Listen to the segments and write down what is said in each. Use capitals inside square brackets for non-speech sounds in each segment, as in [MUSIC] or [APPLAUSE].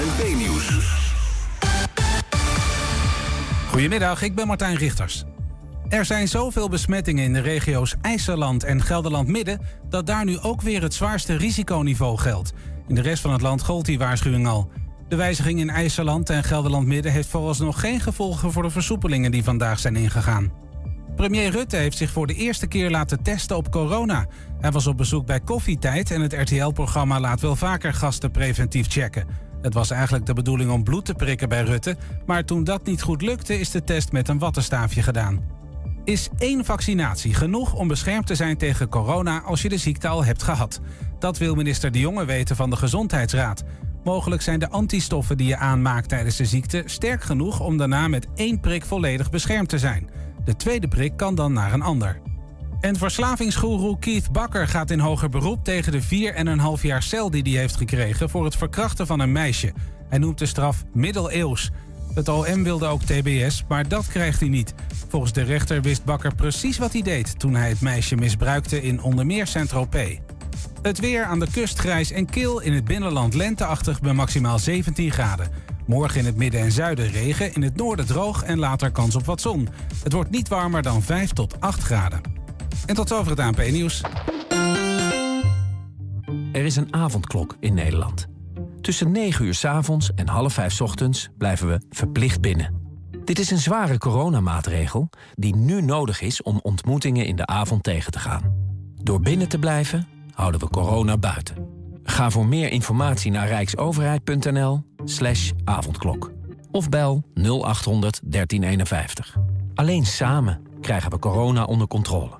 ANP-nieuws. Goedemiddag, ik ben Martijn Richters. Er zijn zoveel besmettingen in de regio's IJsserland en Gelderland-Midden... dat daar nu ook weer het zwaarste risiconiveau geldt. In de rest van het land gold die waarschuwing al. De wijziging in IJsserland en Gelderland-Midden... heeft vooralsnog geen gevolgen voor de versoepelingen die vandaag zijn ingegaan. Premier Rutte heeft zich voor de eerste keer laten testen op corona. Hij was op bezoek bij Koffietijd en het RTL-programma laat wel vaker gasten preventief checken. Het was eigenlijk de bedoeling om bloed te prikken bij Rutte, maar toen dat niet goed lukte is de test met een wattenstaafje gedaan. Is één vaccinatie genoeg om beschermd te zijn tegen corona als je de ziekte al hebt gehad? Dat wil minister De Jonge weten van de Gezondheidsraad. Mogelijk zijn de antistoffen die je aanmaakt tijdens de ziekte sterk genoeg om daarna met één prik volledig beschermd te zijn. De tweede prik kan dan naar een ander. En verslavingsgoeroe Keith Bakker gaat in hoger beroep tegen de 4,5 jaar cel die hij heeft gekregen voor het verkrachten van een meisje. Hij noemt de straf middeleeuws. Het OM wilde ook TBS, maar dat krijgt hij niet. Volgens de rechter wist Bakker precies wat hij deed toen hij het meisje misbruikte in onder meer Saint-Tropez. Het weer aan de kust grijs en kil, in het binnenland lenteachtig bij maximaal 17 graden. Morgen in het midden en zuiden regen, in het noorden droog en later kans op wat zon. Het wordt niet warmer dan 5 tot 8 graden. En tot over het ANP-nieuws. Er is een avondklok in Nederland. Tussen 9 uur s avonds en half 5 s ochtends blijven we verplicht binnen. Dit is een zware coronamaatregel die nu nodig is om ontmoetingen in de avond tegen te gaan. Door binnen te blijven houden we corona buiten. Ga voor meer informatie naar rijksoverheid.nl slash avondklok. Of bel 0800 1351. Alleen samen krijgen we corona onder controle.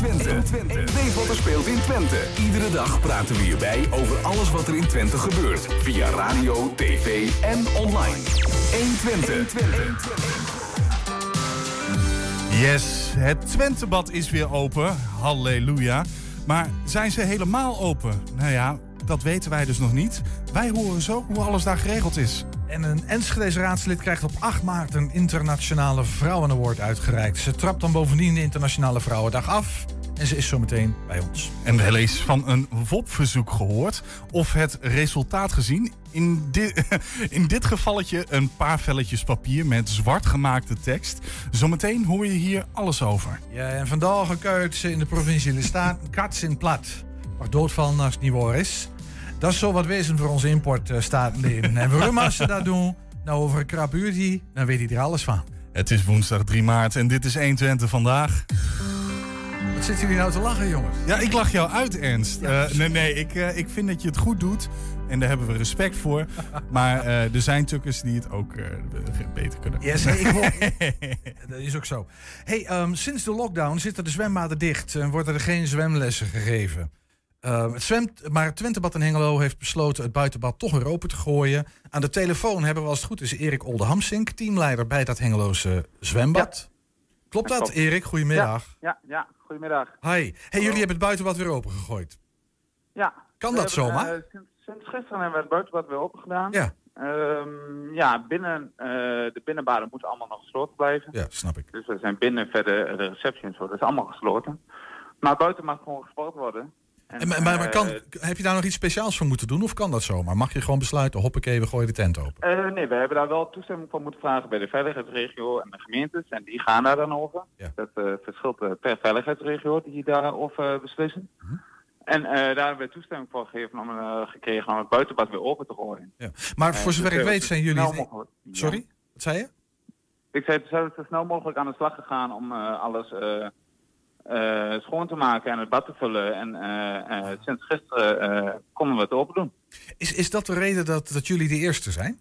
120. Weet wat er speelt in Twente. Iedere dag praten we hierbij over alles wat er in Twente gebeurt. Via radio, tv en online. 120. Yes, het Twentebad is weer open. Halleluja. Maar zijn ze helemaal open? Nou ja, dat weten wij dus nog niet. Wij horen zo hoe alles daar geregeld is. En een Enschedeze raadslid krijgt op 8 maart een internationale vrouwenaward uitgereikt. Ze trapt dan bovendien de Internationale Vrouwendag af. En ze is zometeen bij ons. En wel eens van een WOP-verzoek gehoord of het resultaat gezien. In, dit [LAUGHS] in dit gevalletje een paar velletjes papier met zwart gemaakte tekst. Zometeen hoor je hier alles over. Ja, en vandaag kuit ze in de provincie in plat. Mag doodvallen als het niet waar is. Dat is zo wat wezen voor onze importstaten. en waarom als ze dat doen? Nou, over een krap uurtje, dan weet hij er alles van. Het is woensdag 3 maart en dit is 120 vandaag. Wat zitten jullie nou te lachen, jongens? Ja, ik lach jou uit, Ernst. Eh, nee, nee, ik, eh, ik vind dat je het goed doet. En daar hebben we respect voor. Maar eh, er zijn tukkers die het ook beter kunnen. Yes, ik hoor, [LAUGHS] dat is ook zo. Hey, ehm, sinds de lockdown zitten de zwembaden dicht en worden er geen zwemlessen gegeven. Ehm, het zwemt, maar het Twentebad in Hengelo heeft besloten het buitenbad toch weer open te gooien. Aan de telefoon hebben we als het goed is Erik Oldehamsink, teamleider bij dat Hengeloze zwembad. Klopt dat, klopt. Erik? Goedemiddag. Ja, ja, goedemiddag. Hi. Hey, jullie hebben het buitenbad weer open gegooid. Ja. Kan dat hebben, zomaar? eh, sinds, sinds gisteren hebben we het buitenbad weer open gedaan. Ja. Ehm, ja, binnen, eh, de binnenbaden moeten allemaal nog gesloten blijven. Ja, snap ik. Dus we zijn binnen verder de receptie en zo. Dat is allemaal gesloten. Maar buiten mag gewoon gespoord worden. En, En, maar maar, kan, eh, heb je daar nog iets speciaals voor moeten doen of kan dat zomaar? Mag je gewoon besluiten, hoppakee, we gooien de tent open? eh, nee, we hebben daar wel toestemming voor moeten vragen bij de veiligheidsregio en de gemeentes. En die gaan daar dan over. Ja. Dat eh, verschilt per veiligheidsregio die daarover beslissen. Mhm. En daar hebben we toestemming voor gegeven om, gekregen om het buitenbad weer open te gooien. Ja. Maar voor zover dus, ik eh, weet zijn jullie... mogelijk-. Sorry? Wat zei je? Ik zei, we zijn zo snel mogelijk aan de slag gegaan om alles schoon te maken en het bad te vullen. En eh, eh, sinds gisteren eh, konden we het open doen. Is, is dat de reden dat, dat jullie de eerste zijn?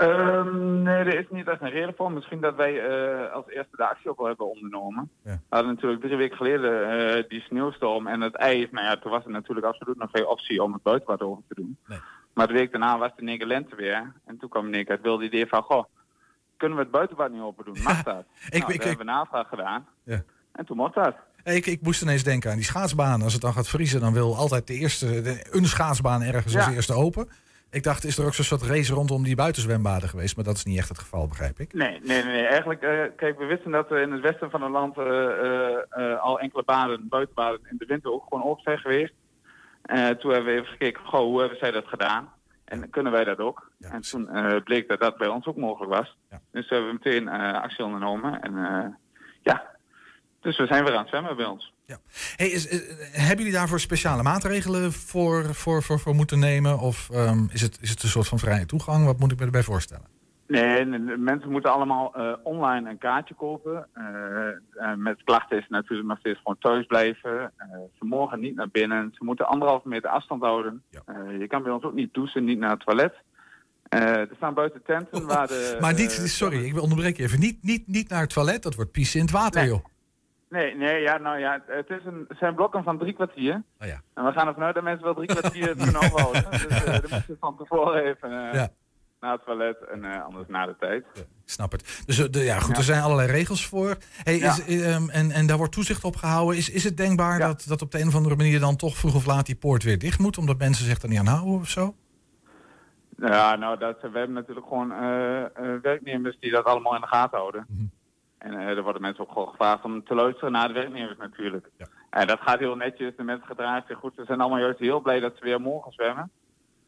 Ehm, nee, er is niet echt een reden voor. Misschien dat wij eh, als eerste de actie ook wel hebben ondernomen. Ja. We hadden natuurlijk drie weken geleden eh, die sneeuwstorm en het ijs. Nou ja, toen was er natuurlijk absoluut nog geen optie om het buitenbad open te doen. Nee. Maar de week daarna was één keer lente weer. En toen kwam keer het wilde idee van, goh, kunnen we het buitenbad niet open doen? Mag dat? ik- nou, ik- daar hebben we navraag gedaan. Ja. En toen mocht dat. Ik, ik moest ineens denken aan die schaatsbaan. Als het dan gaat vriezen, dan wil altijd de eerste, de- een schaatsbaan ergens als eerste open. Ik dacht, is er ook zo'n soort race rondom die buitenzwembaden geweest? Maar dat is niet echt het geval, begrijp ik. Nee, nee, nee. Eigenlijk, eh, kijk, we wisten dat er in het westen van het land eh, eh, al enkele baden, buitenbaden in de winter ook gewoon open zijn geweest. Toen hebben we even gekeken, goh, hoe hebben zij dat gedaan? En kunnen wij dat ook? Ja, en toen eh, bleek dat dat bij ons ook mogelijk was. Ja. Dus we hebben meteen eh, actie ondernomen. En eh, ja, dus we zijn weer aan het zwemmen bij ons. Hey, is, is- hebben jullie daarvoor speciale maatregelen voor, voor, voor, voor moeten nemen? Of ehm, is, het, is het een soort van vrije toegang? Wat moet ik me erbij voorstellen? Nee, mensen moeten allemaal eh, online een kaartje kopen. Eh, eh, met klachten is natuurlijk nog steeds gewoon thuis blijven. Eh, ze mogen niet naar binnen. Ze moeten anderhalve meter afstand houden. Ja. Je kan bij ons ook niet douchen, niet naar het toilet. Er staan buiten tenten waar de... maar niet, sorry, ik onderbreek je even. Niet, niet, niet naar het toilet, dat wordt pissen in het water, Nee. joh. Nee, nee, ja, nou ja, het, is een, het zijn blokken van drie kwartier. Oh ja. En we gaan ervan uit dat mensen wel drie kwartier [LAUGHS] kunnen overhouden. Dus eh dan moeten ze van tevoren even Ja. Naar het toilet en eh, anders na de tijd. Snap het. Dus eh, de, ja, goed, Ja. er zijn allerlei regels voor. Hey, Ja. is, ehm, en, en daar wordt toezicht op gehouden. Is, is het denkbaar dat, dat op de een of andere manier dan toch vroeg of laat die poort weer dicht moet? Omdat mensen zich er niet aan houden of zo? Ja, nou, dat, we hebben natuurlijk gewoon eh, eh, werknemers die dat allemaal in de gaten houden. Mhm. En eh, er worden mensen ook gewoon gevraagd om te luisteren naar de werknemers natuurlijk. En dat gaat heel netjes, de mensen gedragen zich goed. Ze zijn allemaal juist heel blij dat ze weer mogen zwemmen.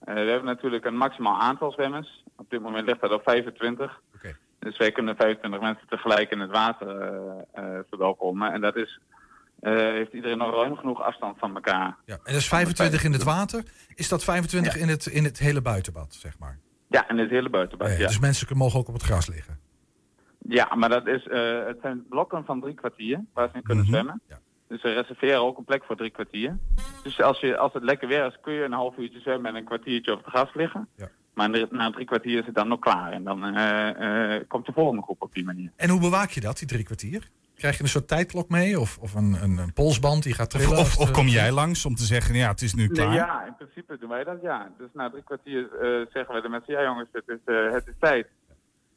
Eh, we hebben natuurlijk een maximaal aantal zwemmers. Op dit moment ligt dat op 25. Oké. Dus wij kunnen 25 mensen tegelijk in het water eh, eh, verwelkomen. En dat is, heeft iedereen nog ruim genoeg afstand van elkaar. Ja. En dat is 25 in het water. Is dat 25 in, het, in het hele buitenbad, zeg maar? Ja, en het hele buitenbad. Ja, ja. Dus mensen kunnen- mogen ook op het gras liggen. Ja, maar dat is, het zijn blokken van drie kwartier waar ze in kunnen Mhm. zwemmen. Ja. Dus we reserveren ook een plek voor drie kwartier. Dus als, je, als het lekker weer is, kun je een half uurtje zwemmen en een kwartiertje op het gras liggen. Ja. Maar na- drie kwartier is het dan nog klaar. En dan eh, eh, komt de volgende groep op die manier. En hoe bewaak je dat, die drie kwartier? Krijg je een soort tijdklok mee? Of, of een, een, een polsband die gaat trillen? Of, de- kom jij langs om te zeggen, ja, het is nu klaar? Nee, ja, in principe doen wij dat, ja. Dus na drie kwartier eh, zeggen we de mensen, ja jongens, het is, eh, het is tijd.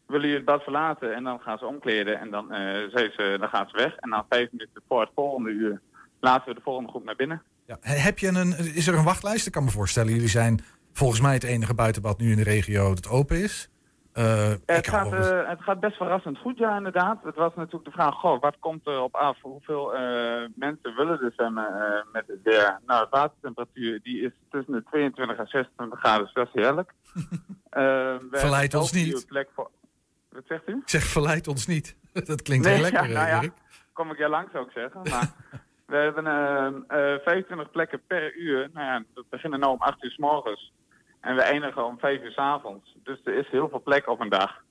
Willen jullie het bad verlaten? En dan gaan ze omkleden en dan, eh, zeggen ze, dan gaan ze weg. En dan vijf minuten voor het volgende uur laten we de volgende groep naar binnen. Ja. Heb je een, is er een wachtlijst? Ik kan me voorstellen, jullie zijn volgens mij het enige buitenbad nu in de regio dat open is. Eh, Het gaat, eens- eh, het gaat best verrassend goed, ja, inderdaad. Het was natuurlijk de vraag, goh, wat komt er op af? Hoeveel eh, mensen willen er zwemmen eh, met het weer? Nou, de watertemperatuur die is tussen de 22 en 26 graden, dus dat is heerlijk. [LAUGHS] Eh, Verleid ons niet. Plek voor... Wat zegt u? Ik zeg, verleid ons niet. [LAUGHS] Dat klinkt Nee, heel lekker, ja, nou ja. Kom ik jij langs zou ik zeggen. Maar [LAUGHS] we hebben eh, eh, 25 plekken per uur. Nou ja, we beginnen nu om 8 uur s morgens. En we eindigen om 5 uur s avonds. Dus er is heel veel plek op een dag.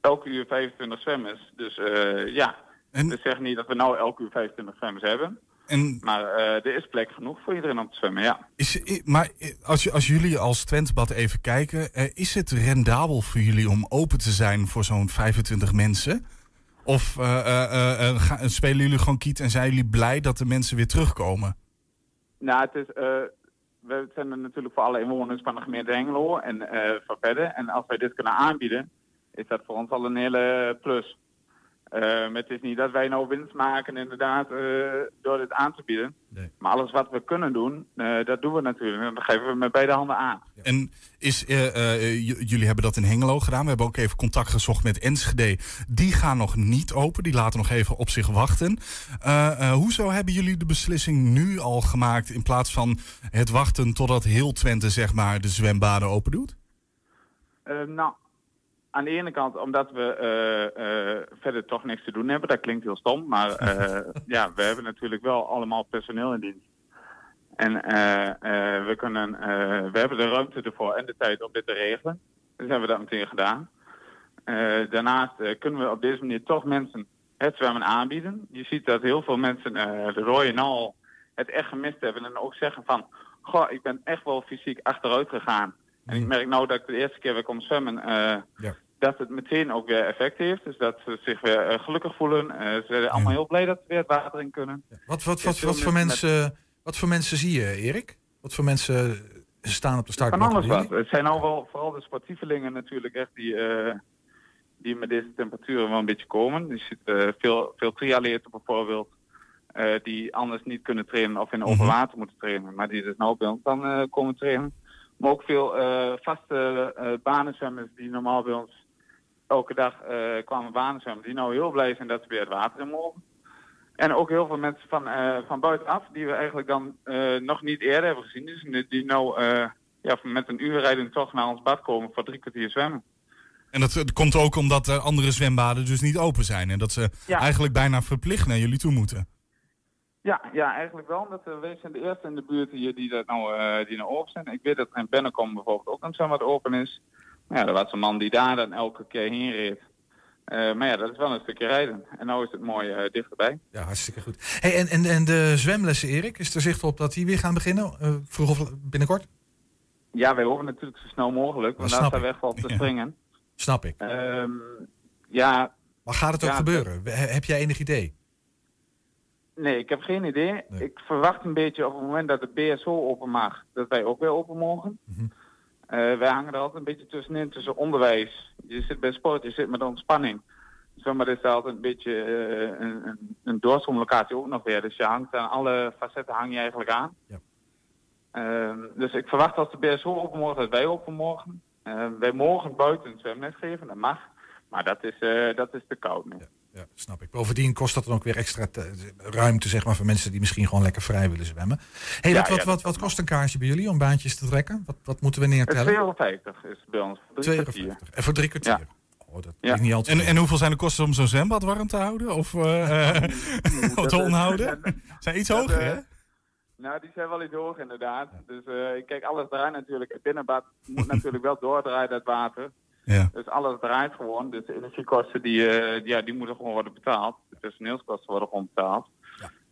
Elke uur 25 zwemmers. Dus eh, ja, En- we zeggen niet dat we nou elke uur 25 zwemmers hebben. En Maar eh, er is plek genoeg voor iedereen om te zwemmen, ja. is, maar als, als jullie als Twentebad even kijken, eh, is het rendabel voor jullie om open te zijn voor zo'n 25 mensen? Of eh, eh, eh, eh, ga- spelen jullie gewoon kiet en zijn jullie blij dat de mensen weer terugkomen? Nou, het is, we zijn er natuurlijk voor alle inwoners van de gemeente Hengelo en van verder. En als wij dit kunnen aanbieden, is dat voor ons al een hele plus. Eh, maar het is niet dat wij nou winst maken inderdaad eh, door dit aan te bieden. Nee. Maar alles wat we kunnen doen, eh, dat doen we natuurlijk. En dat geven we met beide handen aan. En is, eh, jullie hebben dat in Hengelo gedaan. We hebben ook even contact gezocht met Enschede. Die gaan nog niet open. Die laten nog even op zich wachten. Hoezo hebben jullie de beslissing nu al gemaakt... in plaats van het wachten totdat heel Twente zeg maar, de zwembaden open doet? Nou, aan de ene kant omdat we eh, eh, verder toch niks te doen hebben. Dat klinkt heel stom, maar [LAUGHS] eh, ja, we hebben natuurlijk wel allemaal personeel in dienst. En we, kunnen, we hebben de ruimte ervoor en de tijd om dit te regelen. Dus hebben we dat meteen gedaan. Daarnaast kunnen we op deze manier toch mensen het zwemmen aanbieden. Je ziet dat heel veel mensen de rode nal het echt gemist hebben. En ook zeggen van, goh, ik ben echt wel fysiek achteruit gegaan. En ik merk nou dat ik de eerste keer weer kom zwemmen, eh, Ja. dat het meteen ook weer effect heeft. Dus dat ze zich weer eh, gelukkig voelen. Eh, ze zijn allemaal heel blij dat ze weer het water in kunnen. Wat, wat, wat, wat, voor mensen wat voor mensen zie je, Erik? Wat voor mensen staan op de Van startblok. alles wat. Het zijn nou wel vooral de sportievelingen natuurlijk echt die, die met deze temperaturen wel een beetje komen. Je ziet veel, veel triatleten bijvoorbeeld. die anders niet kunnen trainen of in open Mhm. water moeten trainen. Maar die dus nou bij ons dan komen trainen. Maar ook veel eh, vaste eh banenzwemmers die normaal bij ons elke dag eh, kwamen banenzwemmen. Die nou heel blij zijn dat ze weer het water in mogen. En ook heel veel mensen van, van buitenaf die we eigenlijk dan nog niet eerder hebben gezien. Dus die- nou ja, met een uurrijding toch naar ons bad komen voor drie kwartier zwemmen. En dat, komt ook omdat er andere zwembaden dus niet open zijn. En dat ze Ja. eigenlijk bijna verplicht naar jullie toe moeten. Ja, ja, eigenlijk wel. Omdat uh, wij zijn de eerste in de buurt hier die, dat nou, eh, die nou open zijn. Ik weet dat er in Bennekom bijvoorbeeld ook een zwembad open is. Maar ja, er was een man die daar dan elke keer heen reed. Eh, maar ja, dat is wel een stukje rijden. En nou is het mooi eh, dichterbij. Ja, hartstikke goed. Hey, en, en, en de zwemlessen, Erik, is er zicht op dat die weer gaan beginnen? eh, vroeg of binnenkort? Ja, wij hopen natuurlijk zo snel mogelijk. Want daar ik. we echt wel op te Ja. springen. Snap ik. Ehm, ja, Maar gaat het ook Ja, gebeuren? He- Heb jij enig idee? Nee, ik heb geen idee. Nee. Ik verwacht een beetje op het moment dat de BSO open mag, dat wij ook weer open mogen. Mhm. Eh, wij hangen er altijd een beetje tussenin, tussen onderwijs. Je zit bij sport, je zit met ontspanning. Zwemmen is daar altijd een beetje eh, een, een, een doorstroomlocatie ook nog weer. Dus je hangt aan alle facetten hang je eigenlijk aan. Ja. Ehm, dus ik verwacht als de BSO open mogen, dat wij open mogen. Eh, wij mogen buiten een zwemles geven, dat mag. Maar dat is, eh, dat is te koud nu. Ja, snap ik. Bovendien kost dat dan ook weer extra te- ruimte zeg maar, voor mensen die misschien gewoon lekker vrij willen zwemmen. Hey, Ja, wat, wat, ja, wat, wat kost een kaartje bij jullie om baantjes te trekken? Wat, wat moeten we neertellen? 2,50 is bij ons. voor drie kwartier. 52. En voor drie kwartier. Oh, dat Ja. is niet altijd. En, en hoeveel zijn de kosten om zo'n zwembad warm te houden? Of eh, [LAUGHS] [LAUGHS] eh, Dat te is- onderhouden? [LAUGHS] Zijn iets hoger, eh, hè? Nou, die zijn wel iets hoog inderdaad. Dus eh, kijk, alles draait natuurlijk. Het binnenbad moet natuurlijk wel doordraaien, dat water. Ja. Dus alles draait gewoon. Dus de energiekosten die, eh, ja, die moeten gewoon worden betaald. De personeelskosten worden gewoon betaald.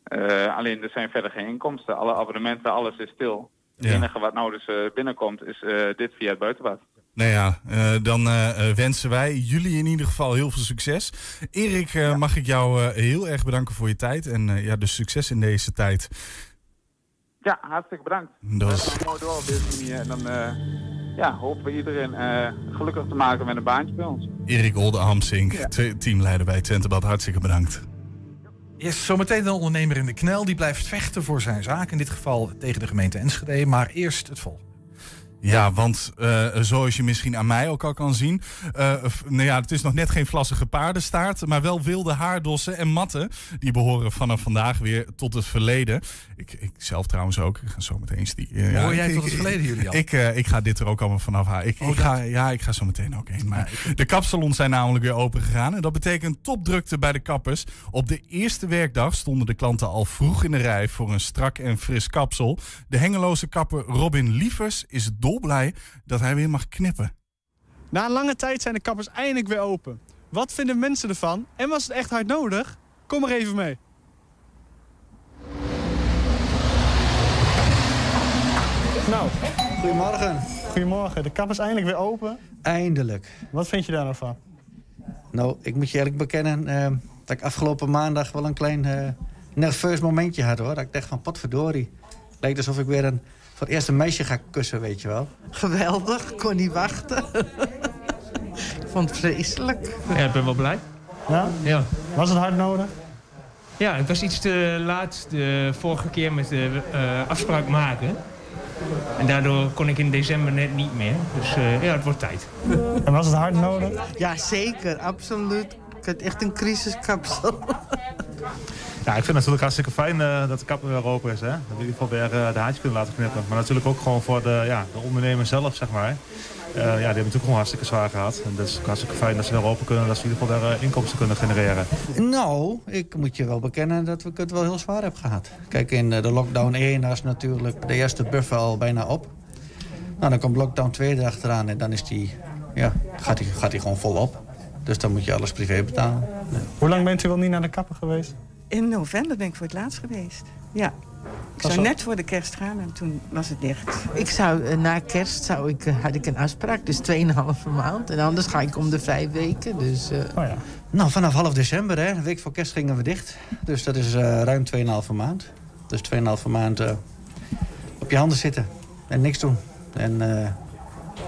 Eh, alleen er zijn verder geen inkomsten. Alle abonnementen, alles is stil. Het Ja. enige wat nou dus eh, binnenkomt is dit via het buitenbad. Nou ja, dan wensen wij jullie in ieder geval heel veel succes. Erik, mag ik jou heel erg bedanken voor je tijd. En ja, dus succes in deze tijd. Ja, hartstikke bedankt. Dat gaan mooi door op deze manier. En dan ja, hopen we iedereen eh, gelukkig te maken met een baantje bij ons. Erik Olde-Hamsink, Ja. te- teamleider bij Twentebad. Hartstikke bedankt. Yes, zometeen de ondernemer in de knel. Die blijft vechten voor zijn zaak. In dit geval tegen de gemeente Enschede. Maar eerst het volgende. Ja, want eh, zoals je misschien aan mij ook al kan zien. f- nou ja, het is nog net geen vlassige paardenstaart. Maar wel wilde haardossen en matten. Die behoren vanaf vandaag weer tot het verleden. Ik, ik zelf trouwens ook. Ik ga zo meteen die. eh, Hoor jij ik- tot het verleden, Julian? Ik, ik ga dit er ook allemaal vanaf halen. Ik, Oh, ik ga, ja, ik ga zo meteen ook heen. Maar de kapsalons zijn namelijk weer open gegaan. En dat betekent topdrukte bij de kappers. Op de eerste werkdag stonden de klanten al vroeg in de rij voor een strak en fris kapsel. De hengeloze kapper Robin Lievers is dolblij dat hij weer mag knippen. Na een lange tijd zijn de kappers eindelijk weer open. Wat vinden mensen ervan? En was het echt hard nodig? Kom maar even mee. Nou, Goedemorgen. goedemorgen. De kapper is eindelijk weer open. Eindelijk. Wat vind je daar nou van? Nou, ik moet je eerlijk bekennen eh, dat ik afgelopen maandag wel een klein eh, nerveus momentje had hoor. Dat ik dacht van potverdorie. Lijkt alsof ik weer een, voor het eerst een meisje ga kussen, weet je wel. Geweldig, ik kon niet wachten. [LAUGHS] ik vond het vreselijk. Ja, ik ben wel blij. Ja? Ja. Was het hard nodig? Ja, ik was iets te laat de vorige keer met de eh, afspraak maken. En daardoor kon ik in december net niet meer. Dus eh, ja, het wordt tijd. [LAUGHS] En was het hard nodig? Ja, zeker, absoluut. Ik had echt een crisiskapsel. [LAUGHS] Ja, ik vind het natuurlijk hartstikke fijn eh, dat de kapper weer open is. Hè? Dat we in ieder geval weer eh, de haartjes kunnen laten knippen. Maar natuurlijk ook gewoon voor de, ja, de ondernemer zelf, zeg maar. Eh, ja, die hebben natuurlijk gewoon hartstikke zwaar gehad. En dat is ook hartstikke fijn dat ze weer open kunnen. En dat ze in ieder geval weer eh, inkomsten kunnen genereren. Nou, ik moet je wel bekennen dat ik het wel heel zwaar heb gehad. Kijk, in de lockdown 1 was natuurlijk de eerste buffer al bijna op. Nou, dan komt lockdown 2 erachteraan en dan is die, ja, gaat die, gaat die gewoon volop. Dus dan moet je alles privé betalen. Hoe lang bent u wel niet naar de kapper geweest? In november ben ik voor het laatst geweest. Ja. Ik zou net voor de kerst gaan en toen was het dicht. Ik zou, eh, na kerst zou ik, eh, had ik een afspraak, dus 2,5 maand. En anders ga ik om de vijf weken. Dus, eh, Oh ja. Nou, vanaf half december, hè, een week voor kerst gingen we dicht. Dus dat is eh, ruim 2,5 maand. Dus 2,5 maand eh, op je handen zitten en niks doen. En eh,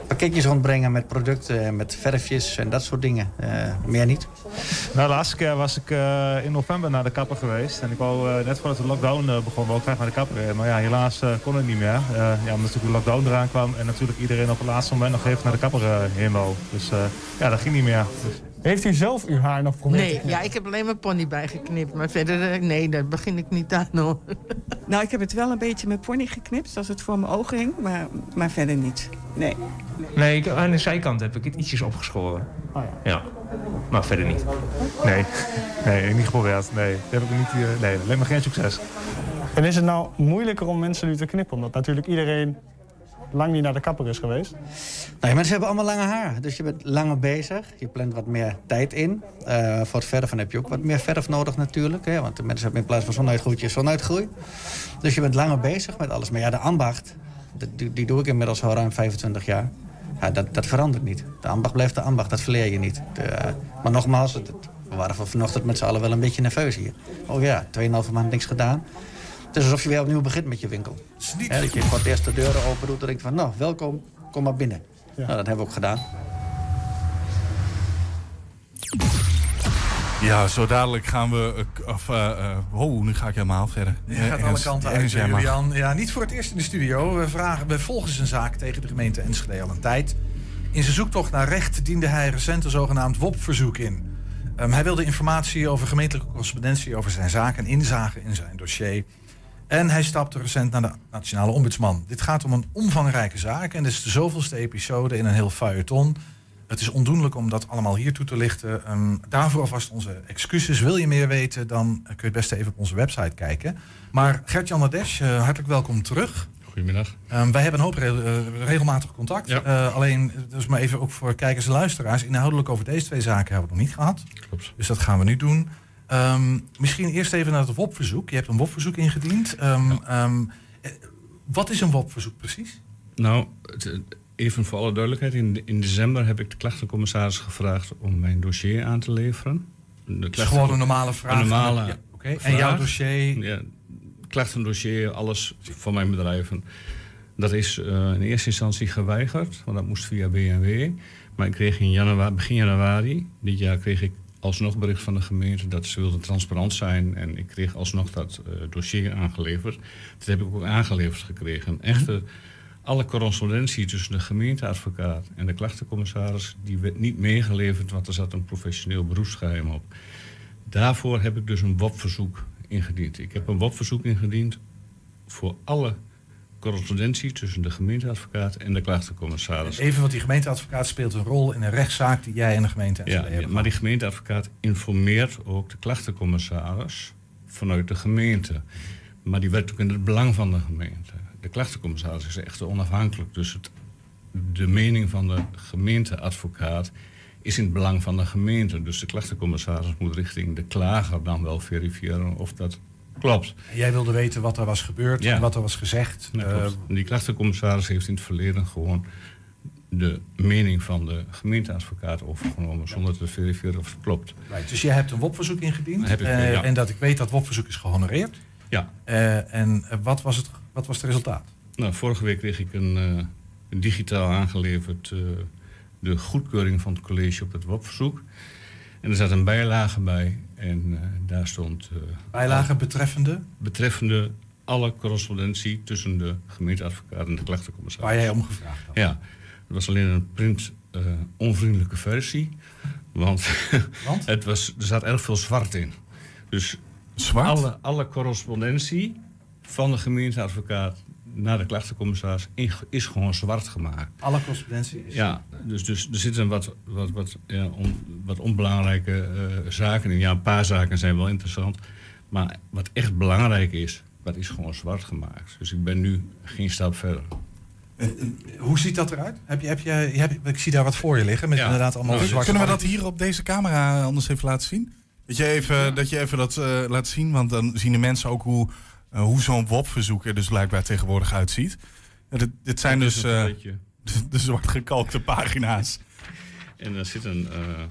pakketjes rondbrengen met producten en met verfjes en dat soort dingen. Eh, meer niet. Nou, de laatste keer was ik eh, in november naar de kapper geweest. En ik wou eh, net voordat de lockdown begon, wou ik graag naar de kapper. Maar ja, helaas kon het niet meer. Ja, omdat natuurlijk de lockdown eraan kwam. En natuurlijk iedereen op het laatste moment nog even naar de kapper heen wou. Dus ja, dat ging niet meer. Dus... Heeft u zelf uw haar nog geprobeerd? Nee, ja, ik heb alleen mijn pony bijgeknipt. Maar verder, eh, nee, daar begin ik niet aan hoor. [LAUGHS] Nou, ik heb het wel een beetje met pony geknipt, als het voor mijn ogen hing, maar, maar verder niet. Nee. Nee, ik, aan de zijkant heb ik het ietsjes opgeschoren. Oh ja. Maar verder niet. Nee, nee, niet geprobeerd. Nee, dat heb ik niet. eh, nee, alleen maar geen succes. En is het nou moeilijker om mensen nu te knippen? Omdat natuurlijk iedereen lang niet naar de kapper is geweest. Nou, mensen hebben allemaal lange haar, dus je bent langer bezig. Je plant wat meer tijd in. Eh, voor het verven heb je ook wat meer verf nodig natuurlijk. Hè, want de mensen hebben in plaats van zonuitgroeitjes zonuitgroei. Dus je bent langer bezig met alles. Maar ja, de ambacht, die, die doe ik inmiddels al ruim 25 jaar. Ja, dat, dat verandert niet. De ambacht blijft de ambacht, dat verleer je niet. Eh, maar nogmaals, het, we waren van vanochtend met z'n allen wel een beetje nerveus hier. Oh ja, 2,5 maand niks gedaan. Het is alsof je weer opnieuw begint met je winkel. Hè, dat je voor het eerst de deuren open doet en denkt van... nou, welkom, kom maar binnen. Nou, dat hebben we ook gedaan. Ja, zo dadelijk gaan we... eh, Of, eh, eh, wow, nu ga ik helemaal verder. Je gaat alle kanten uit. Julian. Ja, niet voor het eerst in de studio. We, vragen, we volgen zijn zaak tegen de gemeente Enschede al een tijd. In zijn zoektocht naar recht diende hij recent een zogenaamd WOP-verzoek in. Ehm, hij wilde informatie over gemeentelijke correspondentie over zijn zaak en inzagen in zijn dossier. En hij stapte recent naar de Nationale Ombudsman. Dit gaat om een omvangrijke zaak en dit is de zoveelste episode in een heel feuilleton. Het is ondoenlijk om dat allemaal hier toe te lichten. Ehm, daarvoor alvast onze excuses. Wil je meer weten, dan kun je het beste even op onze website kijken. Maar Gert-Jan Nadesh, eh, hartelijk welkom terug. Goedemiddag. Ehm, wij hebben een hoop re- eh, regelmatig contact. Ja. Eh, alleen, dus maar even ook voor kijkers en luisteraars. Inhoudelijk over deze twee zaken hebben we het nog niet gehad. Klopt. Dus dat gaan we nu doen. Ehm, misschien eerst even naar het WOP-verzoek. Je hebt een WOP-verzoek ingediend. Ehm, ehm, eh, wat is een WOP-verzoek precies? Nou, eh, even voor alle duidelijkheid. In, in december heb ik de klachtencommissaris gevraagd om mijn dossier aan te leveren. De is gewoon een normale vraag. Een normale Ja, oké. En vraag. jouw dossier? Ja, klachtendossier, alles van mijn bedrijven. Dat is eh, in eerste instantie geweigerd, want dat moest via BNW. Maar ik kreeg in januari, begin januari dit jaar kreeg ik alsnog bericht van de gemeente dat ze wilden transparant zijn. En ik kreeg alsnog dat eh, dossier aangeleverd. Dat heb ik ook aangeleverd gekregen. Echter, alle correspondentie tussen de gemeenteadvocaat en de klachtencommissaris... die werd niet meegeleverd, want er zat een professioneel beroepsgeheim op. Daarvoor heb ik dus een WOP-verzoek ingediend. Ik heb een WOP-verzoek ingediend voor alle correspondentie tussen de gemeenteadvocaat en de klachtencommissaris. Even, want die gemeenteadvocaat speelt een rol in een rechtszaak die jij en de gemeente Ja, Enschede ja, hebben. maar die gemeenteadvocaat informeert ook de klachtencommissaris vanuit de gemeente. Maar die werkt ook in het belang van de gemeente. De klachtencommissaris is echt onafhankelijk. Dus het, de mening van de gemeenteadvocaat is in het belang van de gemeente. Dus de klachtencommissaris moet richting de klager dan wel verifiëren of dat klopt. En Jij wilde weten wat er was gebeurd Ja. en wat er was gezegd. Ja, Eh, klopt. Die klachtencommissaris heeft in het verleden gewoon de mening van de gemeenteadvocaat overgenomen zonder te verifiëren of het klopt. Right, dus jij hebt een WOP-verzoek ingediend. Ik, eh, ja. En dat ik weet dat WOP-verzoek is gehonoreerd. Ja. Eh, en eh, wat was, het, wat was het resultaat? Nou, vorige week kreeg ik een, eh, een digitaal aangeleverd eh, de goedkeuring van het college op het WOP-verzoek. En er zat een bijlage bij en eh, daar stond... eh, Bijlage betreffende? Betreffende alle correspondentie tussen de gemeenteadvocaat en de klachtencommissaris. Waar jij om gevraagd had. Ja, het was alleen een print eh, onvriendelijke versie. Want, [LAUGHS] Want? Het was, er zat erg veel zwart in. Dus zwart? Alle, alle correspondentie van de gemeenteadvocaat naar de klachtencommissaris in- is gewoon zwart gemaakt. Alle correspondentie is... Ja, dus, dus er zitten wat, wat, wat, ja, on- wat onbelangrijke eh, zaken in. Ja, een paar zaken zijn wel interessant. Maar wat echt belangrijk is, dat is gewoon zwart gemaakt. Dus ik ben nu geen stap verder. Hoe ziet dat eruit? Heb je, heb je, je hebt- ik zie daar wat voor je liggen met Ja. inderdaad allemaal Kun- zwarte Kunnen we dat hier op deze camera anders even laten zien? Dat je even dat, je even dat eh, laat zien, want dan zien de mensen ook hoe, eh, hoe zo'n WOP-verzoek er dus blijkbaar tegenwoordig uitziet. Ja, dit, dit zijn dus eh, [LAUGHS] de, de zwart gekalkte pagina's. En er zit een. eh,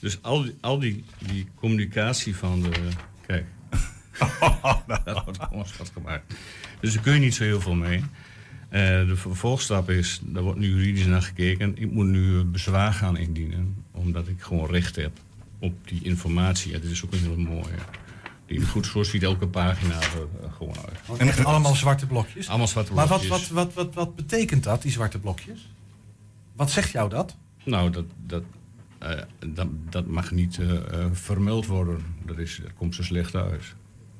dus al, die, al die, die communicatie van de. Kijk. [LAUGHS] [LAUGHS] dat wordt gewoon zwart gemaakt. Dus daar kun je niet zo heel veel mee. Eh, de vervolgstap is, daar wordt nu juridisch naar gekeken. Ik moet nu bezwaar gaan indienen, omdat ik gewoon recht heb op die informatie. Ja, dit is ook een hele mooie. Die goed, ziet elke pagina er eh, gewoon uit. En echt allemaal zwarte blokjes? Allemaal zwarte Maar wat, blokjes. wat, wat, wat, wat betekent dat, die zwarte blokjes? Wat zegt jou dat? Nou, dat, dat, eh, dat, dat mag niet eh, eh, vermeld worden. Dat, is, dat komt zo slecht uit.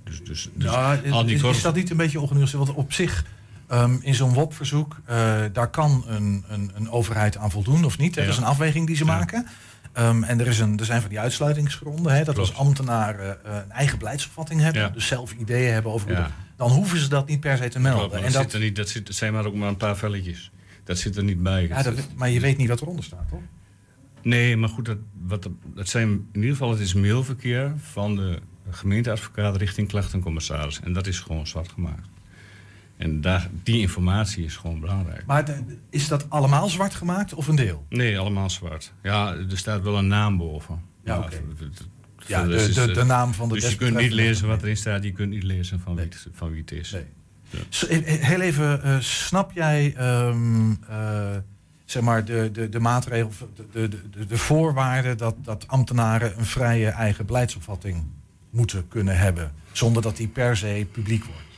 Dus, dus, dus Ja, al die is, dat niet een beetje ongenuanceerd? Want op zich, ehm, in zo'n WOP-verzoek, eh, daar kan een, een, een overheid aan voldoen of niet. Dat is een afweging die ze maken. Ehm, en er, is een, er zijn van die uitsluitingsgronden. Hè? Dat als ambtenaren eh, een eigen beleidsopvatting hebben, Ja. dus zelf ideeën hebben over hoe Ja. dan hoeven ze dat niet per se te melden. en dat, dat, zit er niet, dat, zit, dat zijn maar ook maar een paar velletjes. Dat zit er niet bij. ja, dat, maar je weet niet wat eronder staat, toch? Nee, maar goed, dat, wat, dat zijn in ieder geval het is mailverkeer van de gemeenteadvocaat richting klachtencommissaris. En dat is gewoon zwart gemaakt. En daar, die informatie is gewoon belangrijk. Maar de- is dat allemaal zwart gemaakt of een deel? Nee, allemaal zwart. Ja, er staat wel een naam boven. Ja, oké. Ja, verder de- is de- het, de eh, naam van de Dus je kunt niet lezen wat erin staat, je kunt niet lezen van, wie, het, van wie het is. S- eh, Heel even, eh, snap jij ehm, eh, zeg maar de, de, de maatregel, de, de, de, de voorwaarden dat, dat ambtenaren een vrije eigen beleidsopvatting moeten kunnen hebben, zonder dat die per se publiek wordt?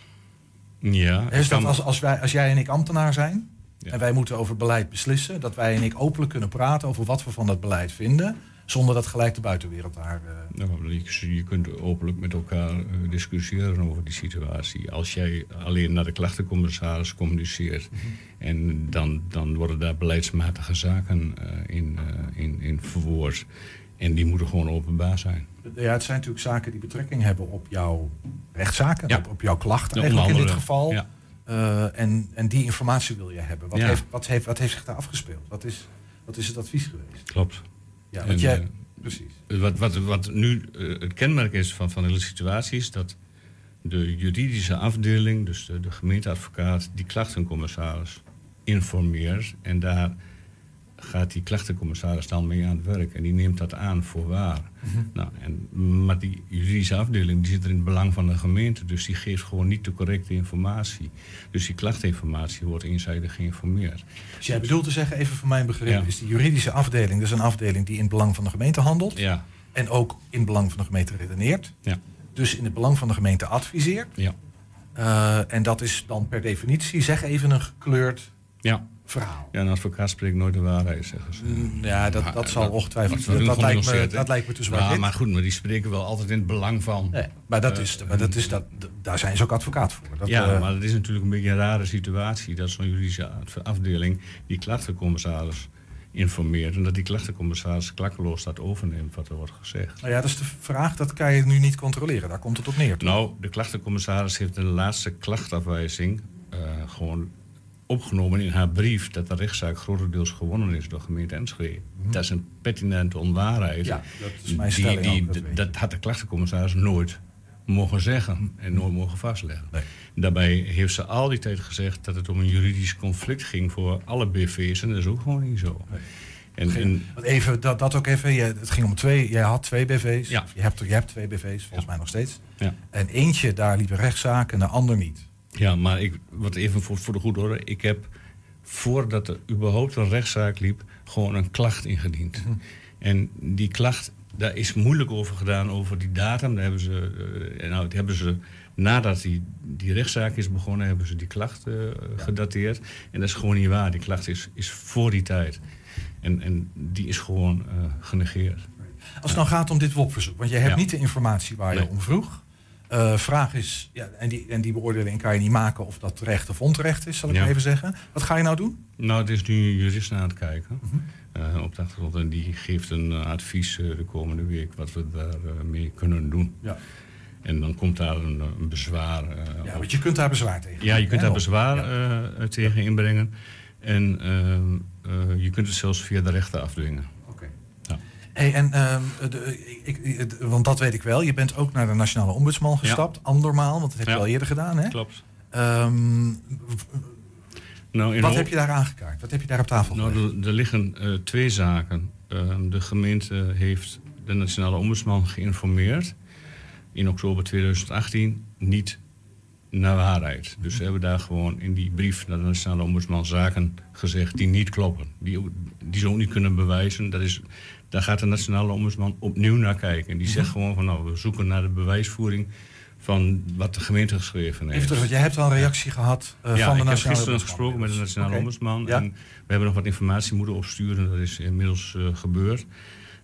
Ja, dat als, als, wij, als jij en ik ambtenaar zijn en wij moeten over beleid beslissen, dat wij en ik openlijk kunnen praten over wat we van dat beleid vinden, zonder dat gelijk de buitenwereld daar. eh, Nou, je, je kunt openlijk met elkaar eh, discussiëren over die situatie. Als jij alleen naar de klachtencommissaris communiceert... en dan, dan worden daar beleidsmatige zaken eh, in, in, in verwoord. En die moeten gewoon openbaar zijn. Ja, het zijn natuurlijk zaken die betrekking hebben op jouw rechtszaken, Ja. op, op jouw klachten Ja, eigenlijk in dit geval. ja. Eh, en, en die informatie wil je hebben. Wat, Ja. heeft, wat, heeft, wat heeft zich daar afgespeeld? Wat is, wat is het advies geweest? Klopt. Ja, En, want jij, eh, precies. Wat, wat, wat nu eh, het kenmerk is van, van de hele situatie is dat de juridische afdeling, dus de, de gemeenteadvocaat, die klachtencommissaris informeert. En daar gaat die klachtencommissaris dan mee aan het werk. En die neemt dat aan voor waar. Mhm. nou, en, maar die juridische afdeling die zit er in het belang van de gemeente. Dus die geeft gewoon niet de correcte informatie. Dus die klachtinformatie wordt eenzijdig geïnformeerd. Dus jij bedoelt te zeggen, even voor mijn begrip, Ja. is die juridische afdeling, dus een afdeling die in het belang van de gemeente handelt. Ja. En ook in het belang van de gemeente redeneert. Ja. Dus in het belang van de gemeente adviseert. Ja. Eh, en dat is dan per definitie, zeg even een gekleurd Ja. Verhaal. Ja, een advocaat spreekt nooit de waarheid, zeggen ze. Mm, ja, dat- dat zal dat- ongetwijfeld- dat, dat dat lijkt me- dat lijkt me te Ja, zwart-wit. maar goed, maar die spreken wel altijd in het belang van. Nee, maar dat Eh, is, maar dat is dat, daar zijn ze ook advocaat voor. Dat, ja, eh, maar het is natuurlijk een beetje een rare situatie dat zo'n juridische af- afdeling die klachtencommissaris informeert en dat die klachtencommissaris klakkeloos dat overneemt wat er wordt gezegd. nou ja, dat is de vraag, dat kan je nu niet controleren. Daar komt het op neer. toch? Nou, de klachtencommissaris heeft in de laatste klachtafwijzing eh, gewoon opgenomen in haar brief dat de rechtszaak grotendeels gewonnen is door gemeente Enschede. Dat is een pertinente onwaarheid. Ja, dat is mijn Die- stelling die- ook, dat dat had de klachtencommissaris nooit mogen zeggen en nooit mogen vastleggen. Daarbij heeft ze al die tijd gezegd dat het om een juridisch conflict ging voor alle BV's en dat is ook gewoon niet zo. En, even, dat, dat ook even. Je, het ging om twee. Jij had twee BV's. Ja. Je, hebt, je hebt twee BV's, volgens mij nog steeds. Ja. En eentje, daar liep een rechtszaak en de ander niet. Ja, maar ik, wat even voor, voor de goede orde. Ik heb voordat er überhaupt een rechtszaak liep, gewoon een klacht ingediend. En die klacht, daar is moeilijk over gedaan, over die datum. Daar hebben ze, eh, nou, die hebben ze nadat die, die rechtszaak is begonnen, hebben ze die klacht eh, gedateerd. En dat is gewoon niet waar. Die klacht is, is voor die tijd. En, en die is gewoon eh, genegeerd. Als het nou gaat om dit WOP-verzoek, want jij hebt Ja. niet de informatie waar je Nee. om vroeg. Eh, vraag is, ja, en, die, en die beoordeling kan je niet maken of dat terecht of onterecht is, zal ik Ja. even zeggen. Wat ga je nou doen? Nou, het is nu een jurist aan het kijken. Mhm. eh, op de achtergrond. En die geeft een eh, advies de komende week wat we daarmee mee kunnen doen. Ja. En dan komt daar een, een bezwaar. Ja, want je kunt daar bezwaar tegen Ja, je kunt hè, daar bezwaar Ja. tegen inbrengen. En ehm, eh, je kunt het zelfs via de rechter afdwingen. Hey, en, ehm, de, ik, want dat weet ik wel. Je bent ook naar de Nationale Ombudsman gestapt. Andermaal, want dat heb je Ja. al eerder gedaan. Hè? Klopt. Ehm, Nou, wat heb je daar aangekaart? Wat heb je daar op tafel Nou, er, er liggen eh, twee zaken. Ehm, de gemeente heeft de Nationale Ombudsman geïnformeerd in oktober 2018 niet naar waarheid. Dus ze hebben daar gewoon in die brief naar de Nationale Ombudsman zaken gezegd die niet kloppen. Die, die ze ook niet kunnen bewijzen. Dat is, daar gaat de Nationale Ombudsman opnieuw naar kijken. En die zegt gewoon van nou, we zoeken naar de bewijsvoering van wat de gemeente geschreven heeft. Even terug, want jij hebt al een reactie gehad eh, ja, van de ik heb Nationale gisteren Ombudsman. gesproken met de Nationale. Ombudsman. Ja. En we hebben nog wat informatie moeten opsturen. Dat is inmiddels eh, gebeurd.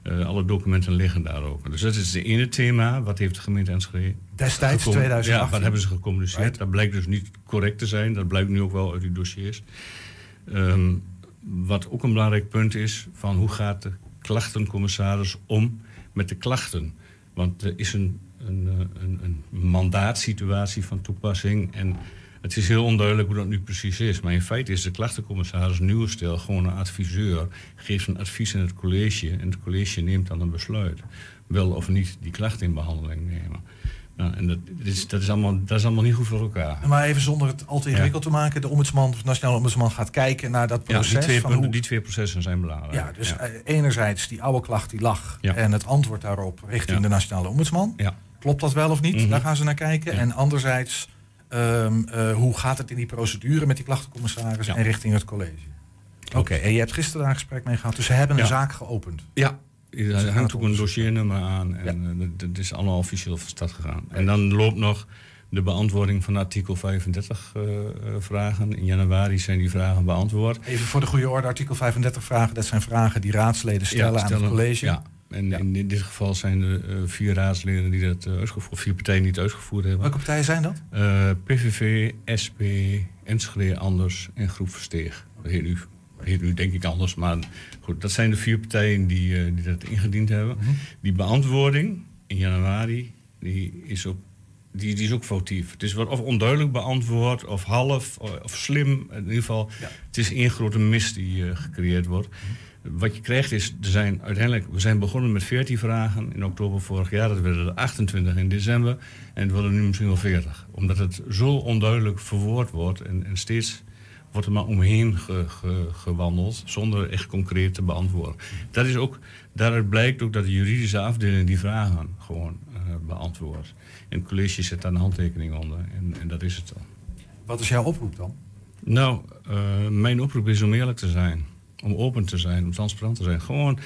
Eh, alle documenten liggen daar ook. Dus dat is het ene thema. Wat heeft de gemeente Enschede... Destijds, gecom- 2018. Ja, wat hebben ze gecommuniceerd? Right. Dat blijkt dus niet correct te zijn. Dat blijkt nu ook wel uit die dossiers. Ehm, wat ook een belangrijk punt is... van hoe gaat de klachtencommissaris om met de klachten? Want er is een, een, eh, een, een mandaatsituatie van toepassing... en het is heel onduidelijk hoe dat nu precies is. Maar in feite is de klachtencommissaris nieuwe stel gewoon een adviseur. Geeft een advies in het college en het college neemt dan een besluit. Wel of niet die klacht in behandeling nemen. Nou, en dat is, dat, is allemaal, dat is allemaal niet goed voor elkaar. Maar even zonder het al te ingewikkeld te maken. De ombudsman, de nationale ombudsman gaat kijken naar dat Ja, proces. die, twee, van hoe- die twee processen zijn belangrijk. ja, dus eh, enerzijds die oude klacht die lag. Ja. En het antwoord daarop richting Ja. de nationale ombudsman. Ja. Klopt dat wel of niet? Mhm. Daar gaan ze naar kijken. Ja. En anderzijds, ehm, eh, hoe gaat het in die procedure met die klachtencommissaris Ja. en richting het college? Oké, en je hebt gisteren daar een gesprek mee gehad. Dus ze hebben een Ja. zaak geopend. Ja, er gaat hangt ook een dossiernummer aan en eh, dat- is allemaal officieel van start gegaan. En dan loopt nog de beantwoording van artikel 35 eh, eh, vragen. In januari zijn die vragen beantwoord. Even voor de goede orde, artikel 35 vragen. Dat zijn vragen die raadsleden stellen, aan het college. Ja, en in, in dit geval zijn er vier raadsleden die dat uh, uitgevoerd, vier partijen die het uitgevoerd hebben. Welke partijen zijn dat? PVV, SP, Enschede Anders en Groep Versteeg. Heet nu, dat heet nu denk ik anders, maar goed, dat zijn de vier partijen die, eh, die dat ingediend hebben. Mhm. Die beantwoording in januari, die is ook die, die is ook foutief. Het is wat of onduidelijk beantwoord, of half, of, of slim. In ieder geval, het is één grote mist die eh, gecreëerd wordt. Wat je krijgt is, er zijn uiteindelijk, we zijn begonnen met 14 vragen in oktober vorig jaar. Dat werden er 28 in december. En het worden nu misschien wel 40. Omdat het zo onduidelijk verwoord wordt. En, en steeds wordt er maar omheen ge- ge- gewandeld. Zonder echt concreet te beantwoorden. Dat is ook, daaruit blijkt ook dat de juridische afdeling die vragen gewoon eh, beantwoordt. En het college zet daar een handtekening onder. En, en dat is het dan. Wat is jouw oproep dan? Nou, eh, mijn oproep is om eerlijk te zijn. Om open te zijn, om transparant te zijn. Gewoon,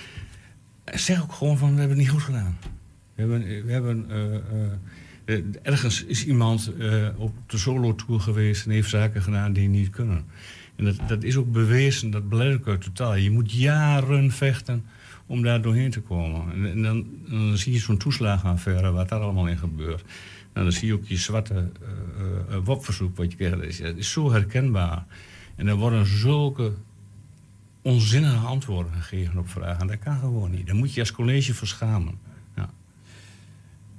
zeg ook gewoon van, we hebben het niet goed gedaan. We hebben, we hebben eh, eh, eh, ergens is iemand eh, op de solo-tour geweest en heeft zaken gedaan die niet kunnen. En dat, dat is ook bewezen, dat blijkt uit totaal. Je moet jaren vechten om daar doorheen te komen. En, en dan, dan zie je zo'n toeslagenaffaire, wat daar allemaal in gebeurt. Nou, dan zie je ook je zwarte uh, uh, WOP-verzoek wat je krijgt. Dat is, is zo herkenbaar. En er worden zulke onzinnige antwoorden gegeven op vragen. Dat kan gewoon niet. Daar moet je als college voor schamen.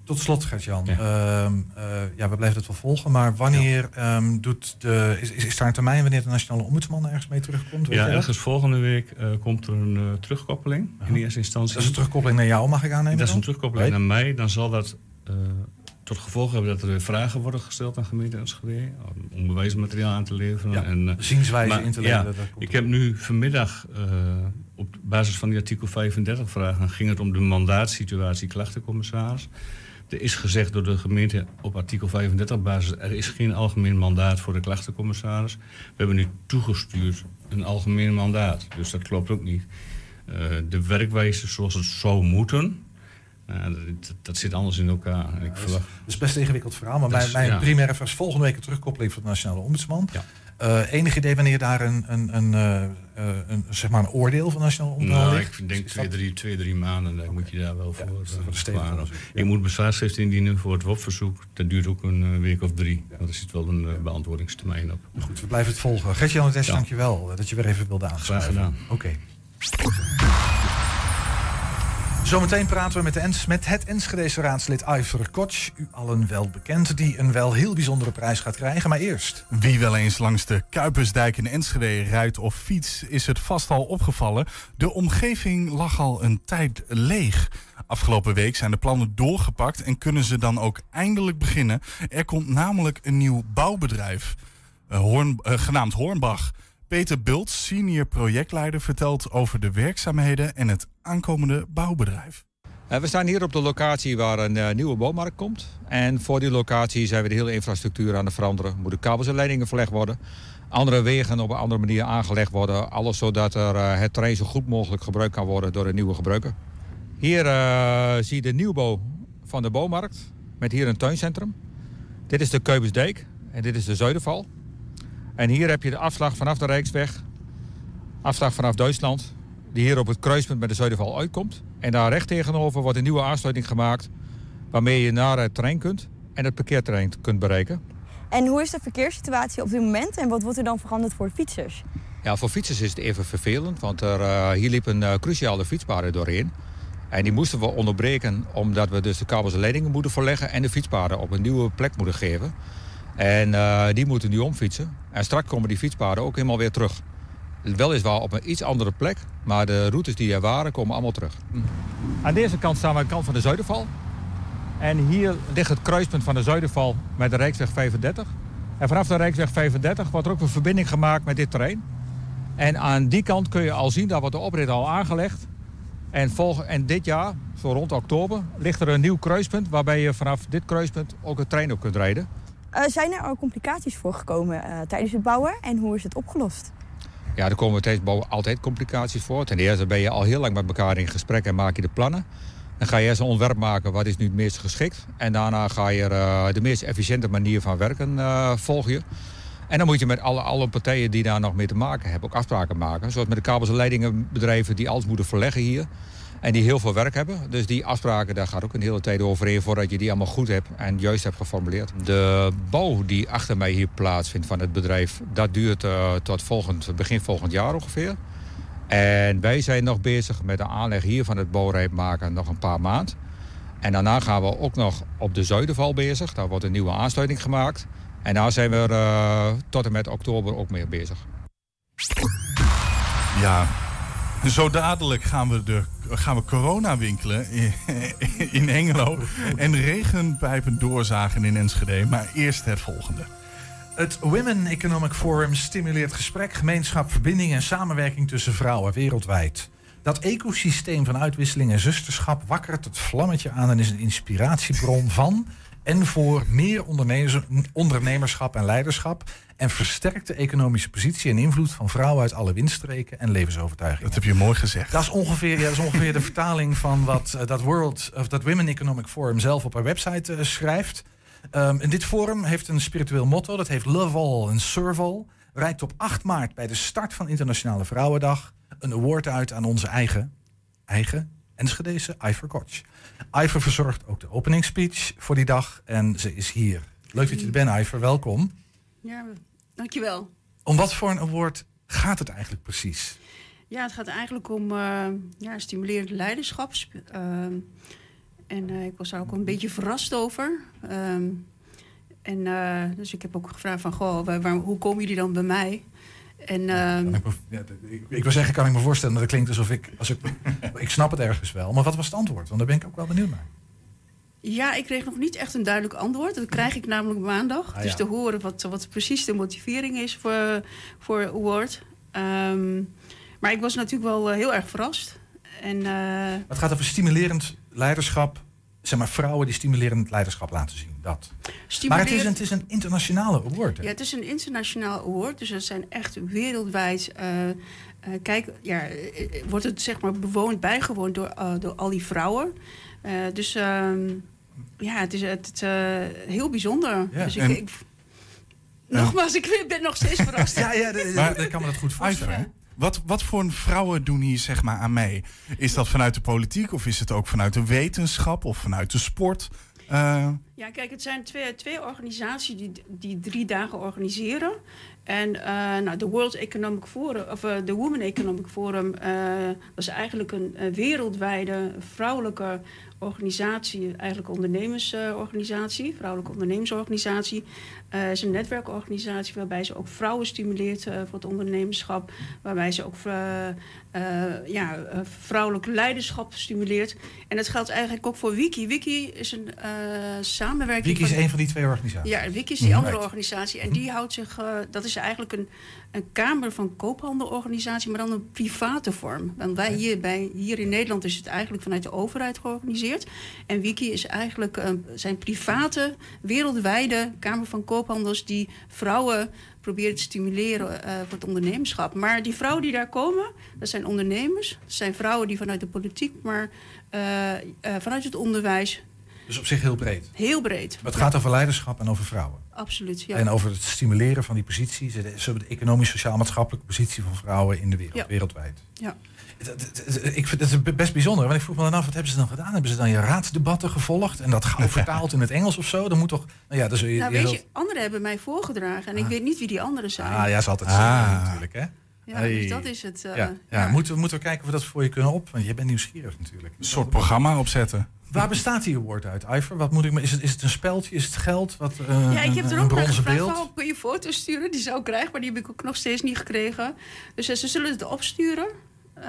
Tot slot, Gert-Jan. Ja. Uh, uh, ja, we blijven het wel volgen. Maar wanneer ja. um, doet de, is, is daar een termijn wanneer de Nationale Ombudsman ergens mee terugkomt? Ja, ergens volgende week uh, komt er een uh, terugkoppeling in eerste instantie. Dat is een terugkoppeling naar jou, mag ik aannemen? Dat is een terugkoppeling naar mij. Dan zal dat tot gevolg hebben dat er weer vragen worden gesteld aan gemeente Enschede. Om bewijsmateriaal aan te leveren. Ja, en, zienswijze in te leveren. Ik heb nu vanmiddag op basis van die artikel 35 vragen... ging het om de mandaatsituatie klachtencommissaris. Er is gezegd door de gemeente op artikel 35 basis... er is geen algemeen mandaat voor de klachtencommissaris. We hebben nu toegestuurd een algemeen mandaat. Dus dat klopt ook niet. Uh, de werkwijze zoals het zou moeten... Uh, dat, dat, zit anders in elkaar. Ik. Dat is best een ingewikkeld verhaal. Maar mijn, mijn ja. primaire vraag is volgende week een terugkoppeling van de Nationale Ombudsman. Ja. Uh, enig idee wanneer daar een, een, een, uh, een, zeg maar een oordeel van de Nationale Ombudsman nou, ligt? Ik denk twee drie, twee, drie maanden dan moet je daar wel voor ja, uh, Je moet bezwaarschrift indienen voor het WOP-verzoek. Dat duurt ook een week of drie. Ja. Er zit wel een beantwoordingstermijn op. Goed, we blijven het volgen. Gert-Jan Des, dankjewel dat je weer even wilde aanschuiven. Graag gedaan. Oké. Okay. Zometeen praten we met, de het Enschedese raadslid Iver Koch. U allen wel bekend, die een wel heel bijzondere prijs gaat krijgen. Maar eerst... Wie wel eens langs de Kuipersdijk in Enschede rijdt of fiets... is het vast al opgevallen. De omgeving lag al een tijd leeg. Afgelopen week zijn de plannen doorgepakt... en kunnen ze dan ook eindelijk beginnen. Er komt namelijk een nieuw bouwbedrijf, Hoorn, uh, genaamd Hoornbach... Peter Bult, senior projectleider, vertelt over de werkzaamheden en het aankomende bouwbedrijf. Eh, we staan hier op de locatie waar een eh, nieuwe boommarkt komt. En voor die locatie zijn we de hele infrastructuur aan het veranderen. Moeten kabels en leidingen verlegd worden. Andere wegen op een andere manier aangelegd worden. Alles zodat er, eh, het terrein zo goed mogelijk gebruikt kan worden door de nieuwe gebruiker. Hier zie je de nieuwbouw van de boommarkt. Met hier een tuincentrum. Dit is de Keubensdijk en dit is de Zuiderval. En hier heb je de afslag vanaf de Rijksweg. Afslag vanaf Duitsland. Die hier op het kruispunt met de Zuiderval uitkomt. En daar recht tegenover wordt een nieuwe aansluiting gemaakt. Waarmee je naar het terrein kunt en het parkeerterrein kunt bereiken. En hoe is de verkeerssituatie op dit moment en wat wordt er dan veranderd voor fietsers? Ja, voor fietsers is het even vervelend, want er, eh, hier liep een eh, cruciale fietspaden doorheen. En die moesten we onderbreken omdat we dus de kabels en leidingen moeten verleggen... en de fietspaden op een nieuwe plek moeten geven. En eh, die moeten nu omfietsen. En straks komen die fietspaden ook helemaal weer terug. Weliswaar op een iets andere plek, maar de routes die er waren komen allemaal terug. Aan deze kant staan we aan de kant van de Zuiderval. En hier ligt het kruispunt van de Zuiderval met de Rijksweg 35. En vanaf de Rijksweg 35 wordt er ook een verbinding gemaakt met dit terrein. En aan die kant kun je al zien, daar wordt de oprit al aangelegd. En, volg, en dit jaar, zo rond oktober, ligt er een nieuw kruispunt... waarbij je vanaf dit kruispunt ook een trein op kunt rijden. Eh, zijn er al complicaties voorgekomen eh, tijdens het bouwen en hoe is het opgelost? Ja, er komen bouwen altijd complicaties voor. Ten eerste ben je al heel lang met elkaar in gesprek en maak je de plannen. Dan ga je eerst een ontwerp maken wat is nu het meest geschikt. En daarna ga je eh, de meest efficiënte manier van werken volgen. En dan moet je met alle, alle partijen die daar nog mee te maken hebben ook afspraken maken. Zoals met de kabels- en leidingenbedrijven die alles moeten verleggen hier. En die heel veel werk hebben. Dus die afspraken, daar gaat ook een hele tijd overheen voordat je die allemaal goed hebt en juist hebt geformuleerd. De bouw die achter mij hier plaatsvindt van het bedrijf, dat duurt uh, tot volgend, begin volgend jaar ongeveer. En wij zijn nog bezig met de aanleg hier van het bouwrijp maken nog een paar maanden. En daarna gaan we ook nog op de Zuiderval bezig. Daar wordt een nieuwe aansluiting gemaakt. En daar zijn we uh, tot en met oktober ook mee bezig. Ja, zo dadelijk gaan we, de, gaan we corona winkelen in, [LAUGHS] in Hengelo. En regenpijpen doorzagen in Enschede. Maar eerst het volgende. Het Women Economic Forum stimuleert gesprek, gemeenschap, verbinding en samenwerking tussen vrouwen wereldwijd. Dat ecosysteem van uitwisseling en zusterschap wakkert het vlammetje aan en is een inspiratiebron van en voor meer ondernemerschap en leiderschap. En versterkt de economische positie en invloed van vrouwen uit alle windstreken en levensovertuigingen. Dat heb je mooi gezegd. Dat is ongeveer, ja, dat is ongeveer de vertaling van wat uh, dat World of dat Women Economic Forum zelf op haar website uh, schrijft. Um, en dit forum heeft een spiritueel motto. Dat heeft Love All and Serve All. Reikt op 8 maart bij de start van Internationale Vrouwendag een award uit aan onze eigen, eigen Enschedese Iver Koch. Iver verzorgt ook de openingsspeech voor die dag en ze is hier. Leuk dat je er bent, Iver. Welkom. Ja, dankjewel. Om wat voor een award gaat het eigenlijk precies? Ja, het gaat eigenlijk om uh, ja, stimulerend leiderschap. Uh, en uh, ik was daar ook een beetje verrast over. Um, en dus ik heb ook gevraagd van, goh, waar, waar, hoe komen jullie dan bij mij? En, uh, ik, me, ik, ik wil zeggen, kan ik me voorstellen dat het klinkt alsof ik, als ik... [LAUGHS] ik snap het ergens wel, maar wat was het antwoord? Want daar ben ik ook wel benieuwd naar. Ja, ik kreeg nog niet echt een duidelijk antwoord. Dat krijg ik namelijk maandag. Ah, dus te horen wat, wat precies de motivering is voor, voor award. Um, maar ik was natuurlijk wel uh, heel erg verrast. En, uh, het gaat over stimulerend leiderschap. Zeg maar vrouwen die stimulerend leiderschap laten zien. Dat. Maar het is, een, het is een internationale award. Hè? Ja, het is een internationaal award. Dus het zijn echt wereldwijd. Uh, uh, kijk, ja, wordt het zeg maar bewoond, bijgewoond door, uh, door al die vrouwen. dus um, ja, het is het, heel bijzonder. Ja, dus en, ik, ik, nogmaals, ik ben nog steeds [LAUGHS] verrast. ja, ja, maar ik kan me dat goed voorstellen. Wat, wat voor vrouwen doen hier zeg maar aan mee? Is dat vanuit de politiek of is het ook vanuit de wetenschap of vanuit de sport? Uh... Ja, kijk, het zijn twee, twee organisaties die, die drie dagen organiseren. En uh, nou, de World Economic Forum, of uh, de Women Economic Forum, dat is eigenlijk een wereldwijde vrouwelijke organisatie, eigenlijk ondernemersorganisatie, vrouwelijke ondernemersorganisatie. Het uh, is een netwerkorganisatie waarbij ze ook vrouwen stimuleert uh, voor het ondernemerschap. Waarbij ze ook uh, ja, vrouwelijk leiderschap stimuleert. En dat geldt eigenlijk ook voor Wiki. Wiki is een samenwerking. Wiki is van- een van die twee organisaties. Ja, Wiki is die Mhm. andere organisatie. En die houdt zich, eh, dat is eigenlijk een, een kamer van koophandelorganisatie, maar dan een private vorm. Want wij hier, bij, hier in Nederland is het eigenlijk vanuit de overheid georganiseerd. En Wiki is eigenlijk eh, zijn private, wereldwijde kamer van koophandels die vrouwen proberen te stimuleren eh, voor het ondernemerschap. Maar die vrouwen die daar komen, dat zijn ondernemers. Dat zijn vrouwen die vanuit de politiek, maar eh, vanuit het onderwijs, Dus op zich heel breed. heel breed. Maar het gaat over leiderschap en over vrouwen. Absoluut, ja. En over het stimuleren van die posities, de, de economisch, sociaal-maatschappelijke positie van vrouwen in de wereld, Ja. wereldwijd. Ja. Ik vind het best bijzonder, want ik vroeg me dan af, wat hebben ze dan gedaan? Hebben ze dan je raadsdebatten gevolgd en dat gauw [LAUGHS] vertaald in het Engels of zo? Dan moet toch, nou ja, dan zul je... Nou, weet je, anderen hebben mij voorgedragen en ik weet niet wie die anderen zijn. Ah, ja, is altijd Ah. natuurlijk, hè? Ja, dus dat is het. eh, ja, ja. ja. Moeten, we- moeten we kijken of we dat voor je kunnen op? Want je bent nieuwsgierig natuurlijk. Een soort programma opzetten. Waar bestaat die award uit, Iver? Wat moet ik, is, het, is het een speldje? Is het geld? Wat, eh, Ja, ik heb er ook naar bronzen gevraagd van, kun je foto's sturen? Die zou ik krijgen, maar die heb ik ook nog steeds niet gekregen. Dus eh, ze zullen het opsturen. Eh,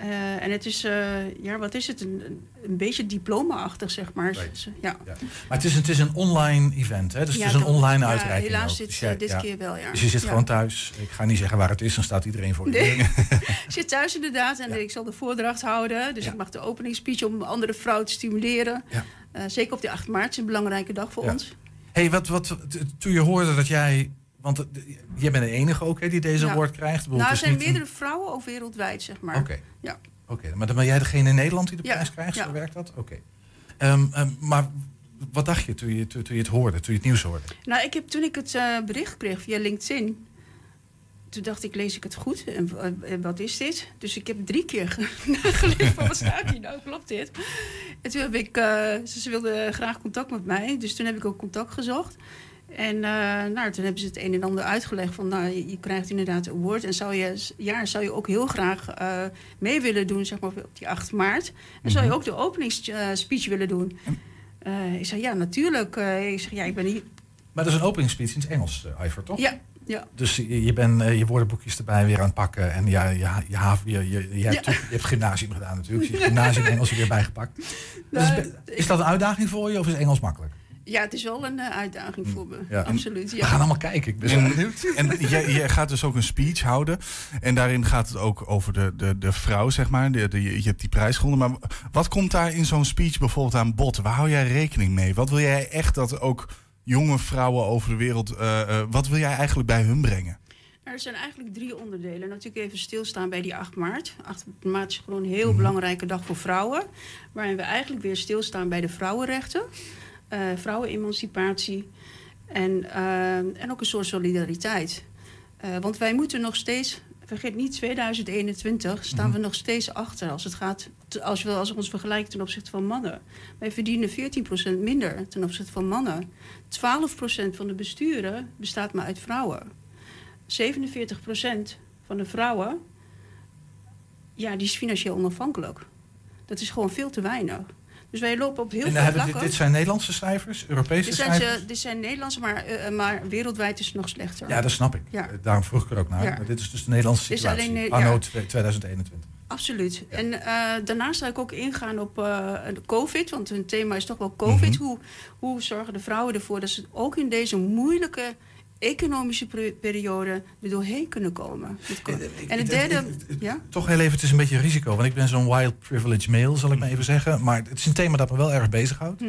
eh, en het is, eh, ja, wat is het? Een, een- beetje diploma-achtig, zeg maar. Eh, ja. Maar het is, het is een online event, hè? Dus Ja, het is een online ja, uitreiking. helaas ook. dit- Dus jij- dit keer wel, ja. Dus je zit gewoon thuis. Ik ga niet zeggen waar het is, dan staat iedereen voor je. Nee. ding. [LAUGHS] ik zit thuis inderdaad en ik zal de voordracht houden. Dus ik mag de openingsspeech om andere vrouwen te stimuleren. Eh, zeker op die 8 maart is een belangrijke dag voor ons. hey, wat, wat, toen je hoorde dat jij... Want eh, jij bent de enige ook hè, die deze Ja. award krijgt. Nou, er zijn meerdere vrouwen, ook wereldwijd, zeg maar. Oké. Ja. Oké, maar dan ben jij degene in Nederland die de Ja, prijs krijgt? ja. Zo werkt dat? Oké. Ehm, ehm, maar wat dacht je toen, je toen, je het hoorde, toen je het nieuws hoorde? Nou, ik heb, toen ik het eh, bericht kreeg via LinkedIn... toen dacht ik, lees ik het goed? En eh, wat is dit? Dus ik heb drie keer [LAUGHS] ge- nagelezen van wat staat hier nou? Klopt dit? En toen heb ik... ze, ze wilden graag contact met mij. Dus toen heb ik ook contact gezocht. En eh, nou, toen hebben ze het een en ander uitgelegd van... nou, je, je krijgt inderdaad een woord. En zou je, ja, zou je ook heel graag eh, mee willen doen, zeg maar, op die 8 maart. En zou je ook de openingsspeech willen doen? Eh, ik zei, ja, natuurlijk. Eh, ik zeg, ja, ik ben hier... Maar dat is een openingsspeech in het Engels, uh, Ivor, toch? Ja, ja. Dus je, je bent uh, je woordenboekjes erbij weer aan het pakken. En ja, je, je, je, je, je, hebt, Ja. je hebt gymnasium gedaan natuurlijk. Dus je hebt gymnasium Engels er weer bijgepakt. [LAUGHS] Dus Nou, be- is dat een uitdaging voor je of is Engels makkelijk? Ja, het is wel een eh, uitdaging voor me. Ja. Absoluut. We Ja. gaan allemaal kijken. Ik ben En, benieuwd. en jij, jij gaat dus ook een speech houden. En daarin gaat het ook over de, de, de vrouw, zeg maar. De, de- je hebt die prijs gewonnen. Maar wat komt daar in zo'n speech bijvoorbeeld aan bod? Waar hou jij rekening mee? Wat wil jij echt dat ook jonge vrouwen over de wereld... eh, eh, wat wil jij eigenlijk bij hun brengen? Nou, er zijn eigenlijk drie onderdelen. Natuurlijk even stilstaan bij die 8 maart. 8 maart is gewoon een heel Mhm. belangrijke dag voor vrouwen. Waarin we eigenlijk weer stilstaan bij de vrouwenrechten. Eh vrouwenemancipatie. En, eh, en ook een soort solidariteit. Eh, want wij moeten nog steeds... Vergeet niet, 2021 staan Mhm. we nog steeds achter als het gaat... Als we, als we ons vergelijken ten opzichte van mannen. Wij verdienen 14% minder ten opzichte van mannen. 12% van de besturen bestaat maar uit vrouwen. 47% van de vrouwen, ja, die is financieel onafhankelijk. Dat is gewoon veel te weinig. Dus wij lopen op heel En veel hebben dit, vlakken. dit zijn Nederlandse cijfers, Europese dit, zijn, cijfers? ze- dit zijn Nederlandse, maar, eh, maar wereldwijd is het nog slechter. Ja, dat snap ik. Ja. Eh, Daarom vroeg ik er ook naar. Ja. Maar dit is dus de Nederlandse Dit is situatie. alleen, eh, Anno ja. 2021. Absoluut. En eh, daarnaast zou ik ook ingaan op eh, COVID, want hun thema is toch wel COVID. Mhm. hoe, hoe zorgen de vrouwen ervoor dat ze ook in deze moeilijke economische periode er doorheen kunnen komen? En het derde, ja? Toch heel even, het is een beetje een risico. Want ik ben zo'n wild privilege male, zal ik maar even zeggen. Maar het is een thema dat me wel erg bezighoudt.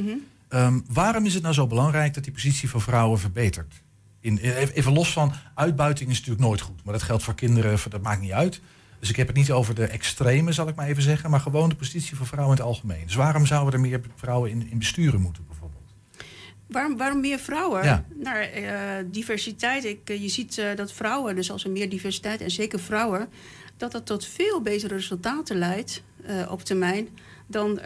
Ehm, waarom is het nou zo belangrijk dat die positie van vrouwen verbetert? In, even even los van, uitbuiting is natuurlijk nooit goed. Maar dat geldt voor kinderen, dat maakt niet uit. Dus ik heb het niet over de extreme, zal ik maar even zeggen. Maar gewoon de positie van vrouwen in het algemeen. Dus waarom zouden er meer vrouwen in, in besturen moeten? Waarom, waarom meer vrouwen? Ja. Nou, eh, diversiteit. Ik, eh, je ziet eh, dat vrouwen, dus als er meer diversiteit en zeker vrouwen, dat dat tot veel betere resultaten leidt op termijn dan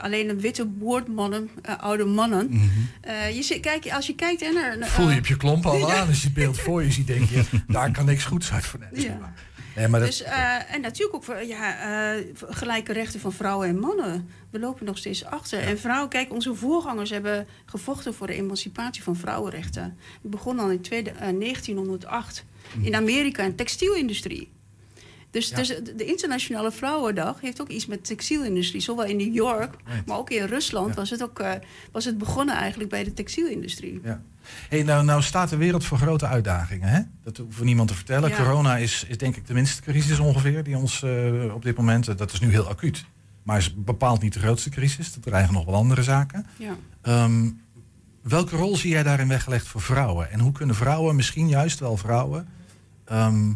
alleen een witte boordmannen, oude mannen. Eh, je kijk, als je kijkt en er. Voel je op je klomp al [LAUGHS] Ja. aan als je het beeld voor je ziet, denk je, [LAUGHS] daar kan niks goeds uit voor. Ja. Nee, maar dat, Dus, eh, en natuurlijk ook voor, ja, eh, gelijke rechten van vrouwen en mannen. We lopen nog steeds achter. En vrouwen, kijk, onze voorgangers hebben gevochten voor de emancipatie van vrouwenrechten. Het begon al in tweede, eh, 1908 Mhm. in Amerika, in de textielindustrie. Dus, dus de Internationale Vrouwendag heeft ook iets met textielindustrie. Zowel in New York, Right. maar ook in Rusland Ja. was, het ook, eh, was het begonnen eigenlijk bij de textielindustrie. Ja. Hey, nou, nou staat de wereld voor grote uitdagingen. Hè? Dat hoeft niemand te vertellen. Ja. Corona is, is denk ik de minste crisis ongeveer die ons eh, op dit moment... eh, dat is nu heel acuut. Maar is bepaald niet de grootste crisis. Er dreigen nog wel andere zaken. Ja. Ehm, welke rol zie jij daarin weggelegd voor vrouwen? En hoe kunnen vrouwen, misschien juist wel vrouwen... ehm,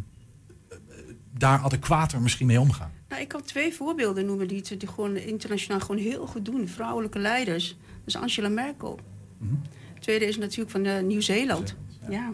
daar adequater misschien mee omgaan? Nou, ik kan twee voorbeelden noemen die, die gewoon internationaal gewoon heel goed doen. Vrouwelijke leiders. Dus Angela Merkel. Mhm. Tweede is natuurlijk van eh, Nieuw-Zeeland. Ja.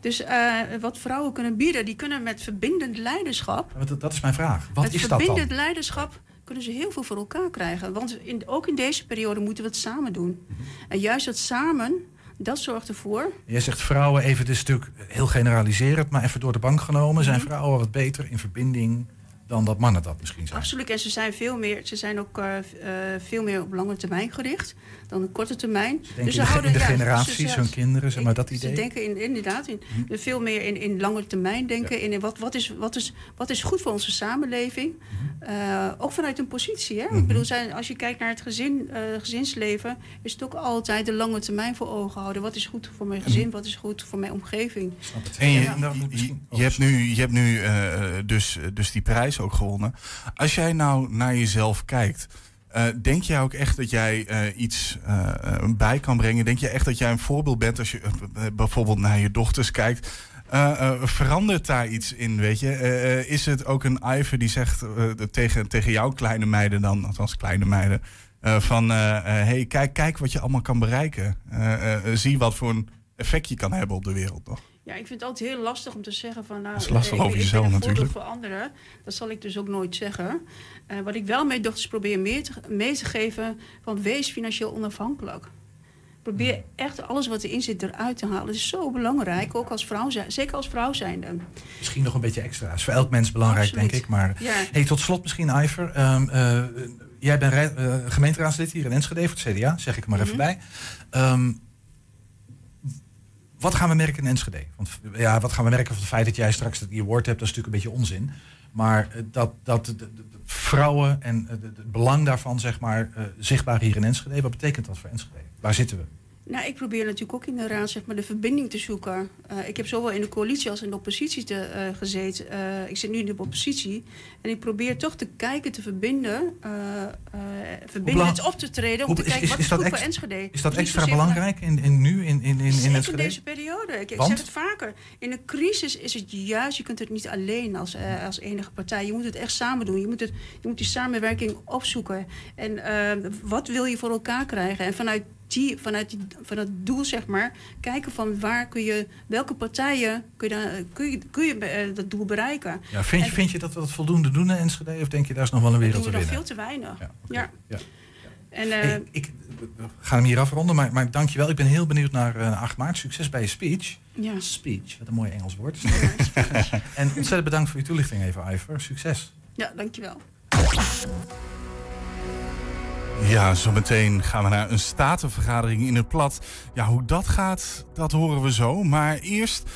Dus eh, wat vrouwen kunnen bieden, die kunnen met verbindend leiderschap. Dat, dat is mijn vraag. Wat met is dat dan? verbindend leiderschap kunnen ze heel veel voor elkaar krijgen. Want in, ook in deze periode moeten we het samen doen. Mhm. En juist dat samen, dat zorgt ervoor. Jij zegt vrouwen even, dit is natuurlijk heel generaliserend, maar even door de bank genomen. Zijn Mhm. vrouwen wat beter in verbinding dan dat mannen dat misschien zijn? Absoluut. En ze zijn veel meer, ze zijn ook eh, eh, veel meer op lange termijn gericht dan op korte termijn. Denken in de, in de ja, generaties, ze- hun kinderen, zeg maar dat Ze idee? denken in, inderdaad in, Mhm. veel meer in, in lange termijn denken. In, in wat, wat, is, wat, is, wat is goed voor onze samenleving. Eh, ook vanuit een positie. Hè? Mhm. Ik bedoel, zijn, als je kijkt naar het gezin, eh, gezinsleven... is het ook altijd de lange termijn voor ogen houden. Wat is goed voor mijn gezin? Wat is goed voor mijn omgeving? En je, Ja. je, je hebt nu, je hebt nu eh, dus, dus die prijs ook gewonnen. Als jij nou naar jezelf kijkt, eh, denk jij ook echt dat jij eh, iets eh, bij kan brengen? Denk je echt dat jij een voorbeeld bent als je bijvoorbeeld naar je dochters kijkt? Verandert daar iets in, weet je? Is het ook een Iver die zegt tegen, tegen jouw kleine meiden dan, althans kleine meiden, van hey, kijk, kijk wat je allemaal kan bereiken. Zie wat voor een effect je kan hebben op de wereld, toch? Ja, ik vind het altijd heel lastig om te zeggen van... Nou, Dat is lastig eh, over jezelf natuurlijk. voor anderen. Dat zal ik dus ook nooit zeggen. Eh, wat ik wel mijn dochters probeer mee te, mee te geven... van wees financieel onafhankelijk. Probeer Hmm. echt alles wat erin zit eruit te halen. Dat is zo belangrijk, ook als vrouw zijn, zeker als vrouw zijnde. Misschien nog een beetje extra. is voor elk mens belangrijk, Absoluut. denk ik. Maar Ja. hey, tot slot misschien, Iver. Ehm, eh, jij bent gemeenteraadslid hier in Enschede voor het CDA, zeg ik er maar even Mhm. bij. Ehm, wat gaan we merken in Enschede? Want ja, wat gaan we merken van het feit dat jij straks die award hebt, dat is natuurlijk een beetje onzin. Maar eh, dat, dat de, vrouwen en eh, het belang daarvan, zeg maar, eh, zichtbaar hier in Enschede. Wat betekent dat voor Enschede? Waar zitten we? Nou, ik probeer natuurlijk ook in de raad zeg maar, de verbinding te zoeken. Eh, ik heb zowel in de coalitie als in de oppositie te, eh, gezeten. Eh, ik zit nu in de oppositie. En ik probeer toch te kijken, te verbinden. verbinden het op te treden. Om Hoe- te is- kijken, is- wat is dat goed voor Enschede. Is dat extra belangrijk in, in nu, in, in, in, in Zeker in Enschede? deze periode. Ik, ik zeg het vaker. In een crisis is het juist, je kunt het niet alleen als, als enige partij. Je moet het echt samen doen. Je moet, het, je moet die samenwerking opzoeken. En wat wil je voor elkaar krijgen? En vanuit, die, vanuit, die, vanuit het doel, zeg maar, kijken van waar kun je, welke partijen kun je, dan, kun je, kun je eh, dat doel bereiken. Ja, vind, je, En vind je dat we dat voldoende doen in Enschede? Of denk je daar is nog wel een wereld te we nog winnen? veel te weinig. Ja. Ja. En, eh, Hey, ik gaan hem hier afronden, maar, maar dankjewel. Ik ben heel benieuwd naar eh, 8 maart. Succes bij je speech. Ja. Speech, wat een mooi Engels woord. [LAUGHS] en ontzettend bedankt voor je toelichting even, Iver. Succes. ja, dankjewel. Ja, zometeen gaan we naar een statenvergadering in het plat. Ja, hoe dat gaat, dat horen we zo. Maar eerst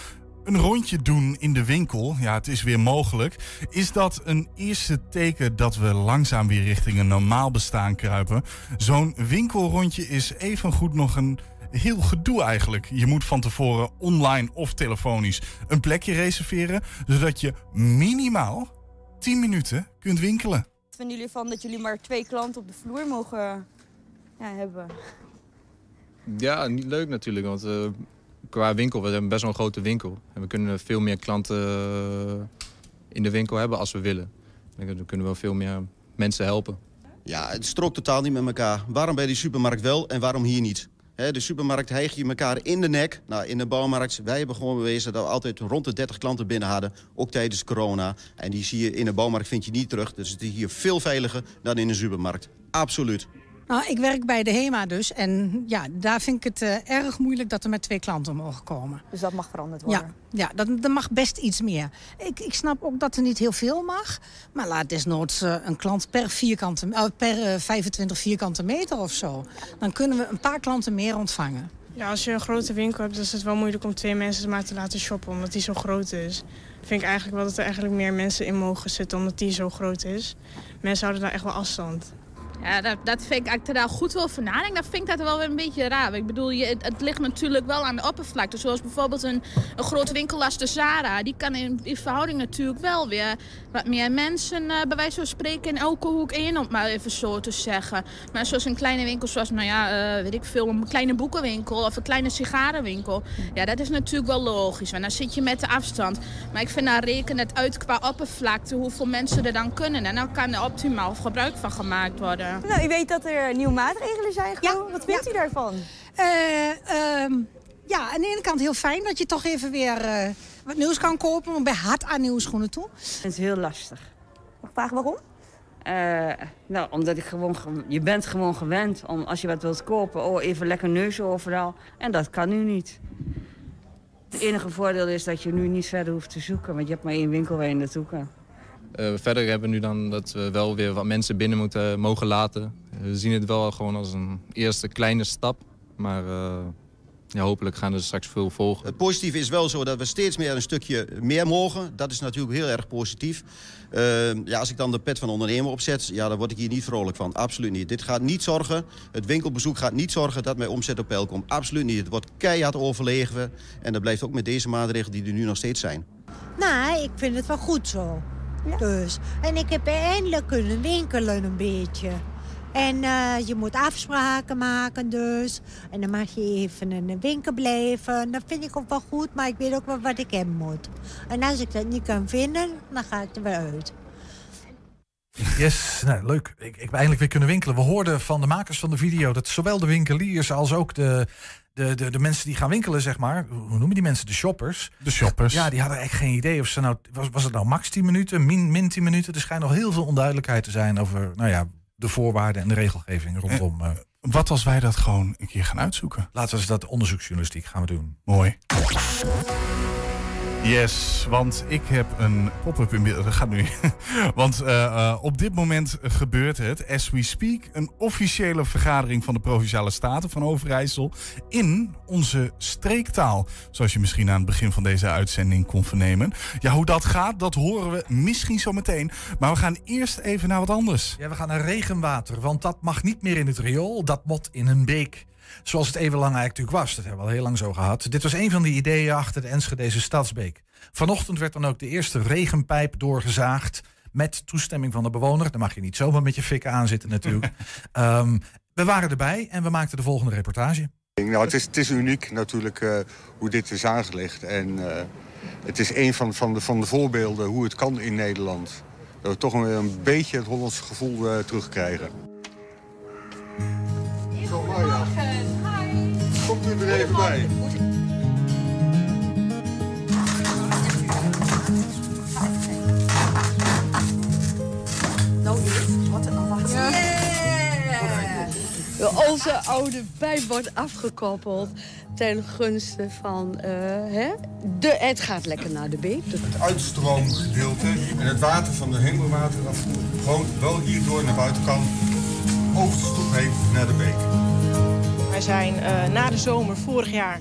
een rondje doen in de winkel. Ja, het is weer mogelijk. Is dat een eerste teken dat we langzaam weer richting een normaal bestaan kruipen? Zo'n winkelrondje is evengoed nog een heel gedoe eigenlijk. Je moet van tevoren online of telefonisch een plekje reserveren, zodat je minimaal 10 minuten kunt winkelen. Vinden jullie van dat jullie maar twee klanten op de vloer mogen ja, hebben? Ja, niet leuk natuurlijk, want eh, qua winkel, we hebben best wel een grote winkel. En we kunnen veel meer klanten eh, in de winkel hebben als we willen. Dan kunnen we veel meer mensen helpen. Ja, het strookt totaal niet met elkaar. Waarom bij die supermarkt wel en waarom hier niet? De supermarkt hijg je elkaar in de nek. Nou, in de bouwmarkt, wij hebben gewoon bewezen dat we altijd rond de 30 klanten binnen hadden. Ook tijdens corona. En die zie je in de bouwmarkt vind je niet terug. Dus het is hier veel veiliger dan in de supermarkt. Absoluut. Nou, ik werk bij de HEMA dus. En ja, daar vind ik het eh, erg moeilijk dat er met twee klanten mogen komen. Dus dat mag veranderd Ja, ja dat, er mag best iets meer. Ik, ik snap ook dat er niet heel veel mag. Maar laat desnoods eh, een klant per, vierkante, eh, per eh, 25 vierkante meter of zo. Dan kunnen we een paar klanten meer ontvangen. Ja, als je een grote winkel hebt, dan is het wel moeilijk om twee mensen maar te laten shoppen, omdat die zo groot is. vind ik eigenlijk wel dat er eigenlijk meer mensen in mogen zitten, omdat die zo groot is. Mensen houden daar echt wel afstand. Ja, dat, dat vind ik, als ik goed over nadenk, dan vind ik dat wel weer een beetje raar. Ik bedoel, je, het, ligt natuurlijk wel aan de oppervlakte. Zoals bijvoorbeeld een, een grote winkel als de Zara. Die kan in, in verhouding natuurlijk wel weer wat meer mensen, eh, bij wijze van spreken, in elke hoek in, om maar even zo te zeggen. Maar zoals een kleine winkel, zoals, nou ja, eh, weet ik veel, een kleine boekenwinkel of een kleine sigarenwinkel. Ja, dat is natuurlijk wel logisch, want dan zit je met de afstand. Maar ik vind, daar reken het uit qua oppervlakte, hoeveel mensen er dan kunnen. En dan kan er optimaal gebruik van gemaakt worden. Nou, u weet dat er nieuwe maatregelen zijn genomen. Wat vindt u daarvan? ehm, ja, aan de ene kant heel fijn dat je toch even weer eh, wat nieuws kan kopen. Maar bij hard aan nieuwe schoenen toe. Het is heel lastig. Mag ik vragen waarom? Eh, nou, omdat ik gewoon, ge- je bent gewoon gewend om als je wat wilt kopen, oh even lekker neus overal. En dat kan nu niet. Het enige voordeel is dat je nu niet verder hoeft te zoeken, want je hebt maar één winkel waar je naartoe kan. Eh, verder hebben we nu dan dat we wel weer wat mensen binnen moeten mogen laten. We zien het wel gewoon als een eerste kleine stap. Maar eh, ja, hopelijk gaan er straks veel volgen. Het positieve is wel zo dat we steeds meer een stukje meer mogen. Dat is natuurlijk heel erg positief. Uh, ja, als ik dan de pet van ondernemer opzet, ja, dan word ik hier niet vrolijk van. Absoluut niet. Dit gaat niet zorgen, het winkelbezoek gaat niet zorgen dat mijn omzet op peil komt. Absoluut niet. Het wordt keihard overleven. En dat blijft ook met deze maatregelen die er nu nog steeds zijn. Nou, ik vind het wel goed zo. Dus. En ik heb eindelijk kunnen winkelen een beetje. En eh, je moet afspraken maken dus. En dan mag je even in de winkel blijven. Dat vind ik ook wel goed, maar ik weet ook wel wat ik hebben moet. En als ik dat niet kan vinden, dan ga ik er weer uit. Yes, nou, leuk. Ik, ik heb eindelijk weer kunnen winkelen. We hoorden van de makers van de video dat zowel de winkeliers als ook de, de, de, de mensen die gaan winkelen, zeg maar. Hoe noemen die mensen? De shoppers. De shoppers. Ja, die hadden echt geen idee of ze nou. Was, was het nou max 10 minuten, min, min 10 minuten? Er schijnt nog heel veel onduidelijkheid te zijn over nou ja, de voorwaarden en de regelgeving rondom. eh, Wat als wij dat gewoon een keer gaan uitzoeken? laten we eens dat onderzoeksjournalistiek gaan we doen. Mooi. Yes, want ik heb een pop-up in beeld. Dat gaat nu. [LAUGHS] want eh, eh, op dit moment gebeurt het, as we speak, een officiële vergadering van de Provinciale Staten van Overijssel in onze streektaal. Zoals je misschien aan het begin van deze uitzending kon vernemen. Ja, hoe dat gaat, dat horen we misschien zo meteen. Maar we gaan eerst even naar wat anders. Ja, we gaan naar regenwater, want dat mag niet meer in het riool, dat moet in een beek. Zoals het even lang eigenlijk natuurlijk was. Dat hebben we al heel lang zo gehad. Dit was een van de ideeën achter de Enschedeze Stadsbeek. Vanochtend werd dan ook de eerste regenpijp doorgezaagd. Met toestemming van de bewoner. Daar mag je niet zomaar met je fikken aan zitten natuurlijk. [LAUGHS] Ehm, we waren erbij en we maakten de volgende reportage. Nou, het, is, het is uniek natuurlijk eh, hoe dit is aangelegd. En eh, het is een van, van, de, van de voorbeelden hoe het kan in Nederland. Dat we toch weer een beetje het Hollandse gevoel eh, terugkrijgen. Komt u er even bij. Nou, wat nog wat. Onze oude pijp wordt afgekoppeld ten gunste van... eh, hè? De, het gaat lekker naar de beek. Het uitstroomgedeelte en het water van de hemelwaterafvoer... gewoon wel hierdoor naar buiten kan, over de naar de beek. Wij zijn eh, na de zomer vorig jaar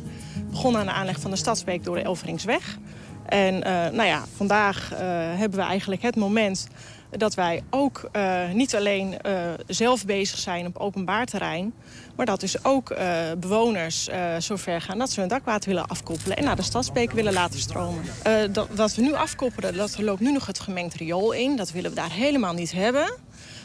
begonnen aan de aanleg van de Stadsbeek door de Elveringsweg. En eh, nou ja, vandaag eh, hebben we eigenlijk het moment dat wij ook niet alleen zelf bezig zijn op openbaar terrein... maar dat dus ook bewoners zover gaan dat ze hun dakwater willen afkoppelen... en naar de Stadsbeek willen laten stromen. Dat, wat we nu afkoppelen, dat loopt nu nog het gemengd riool in. Dat willen we daar helemaal niet hebben.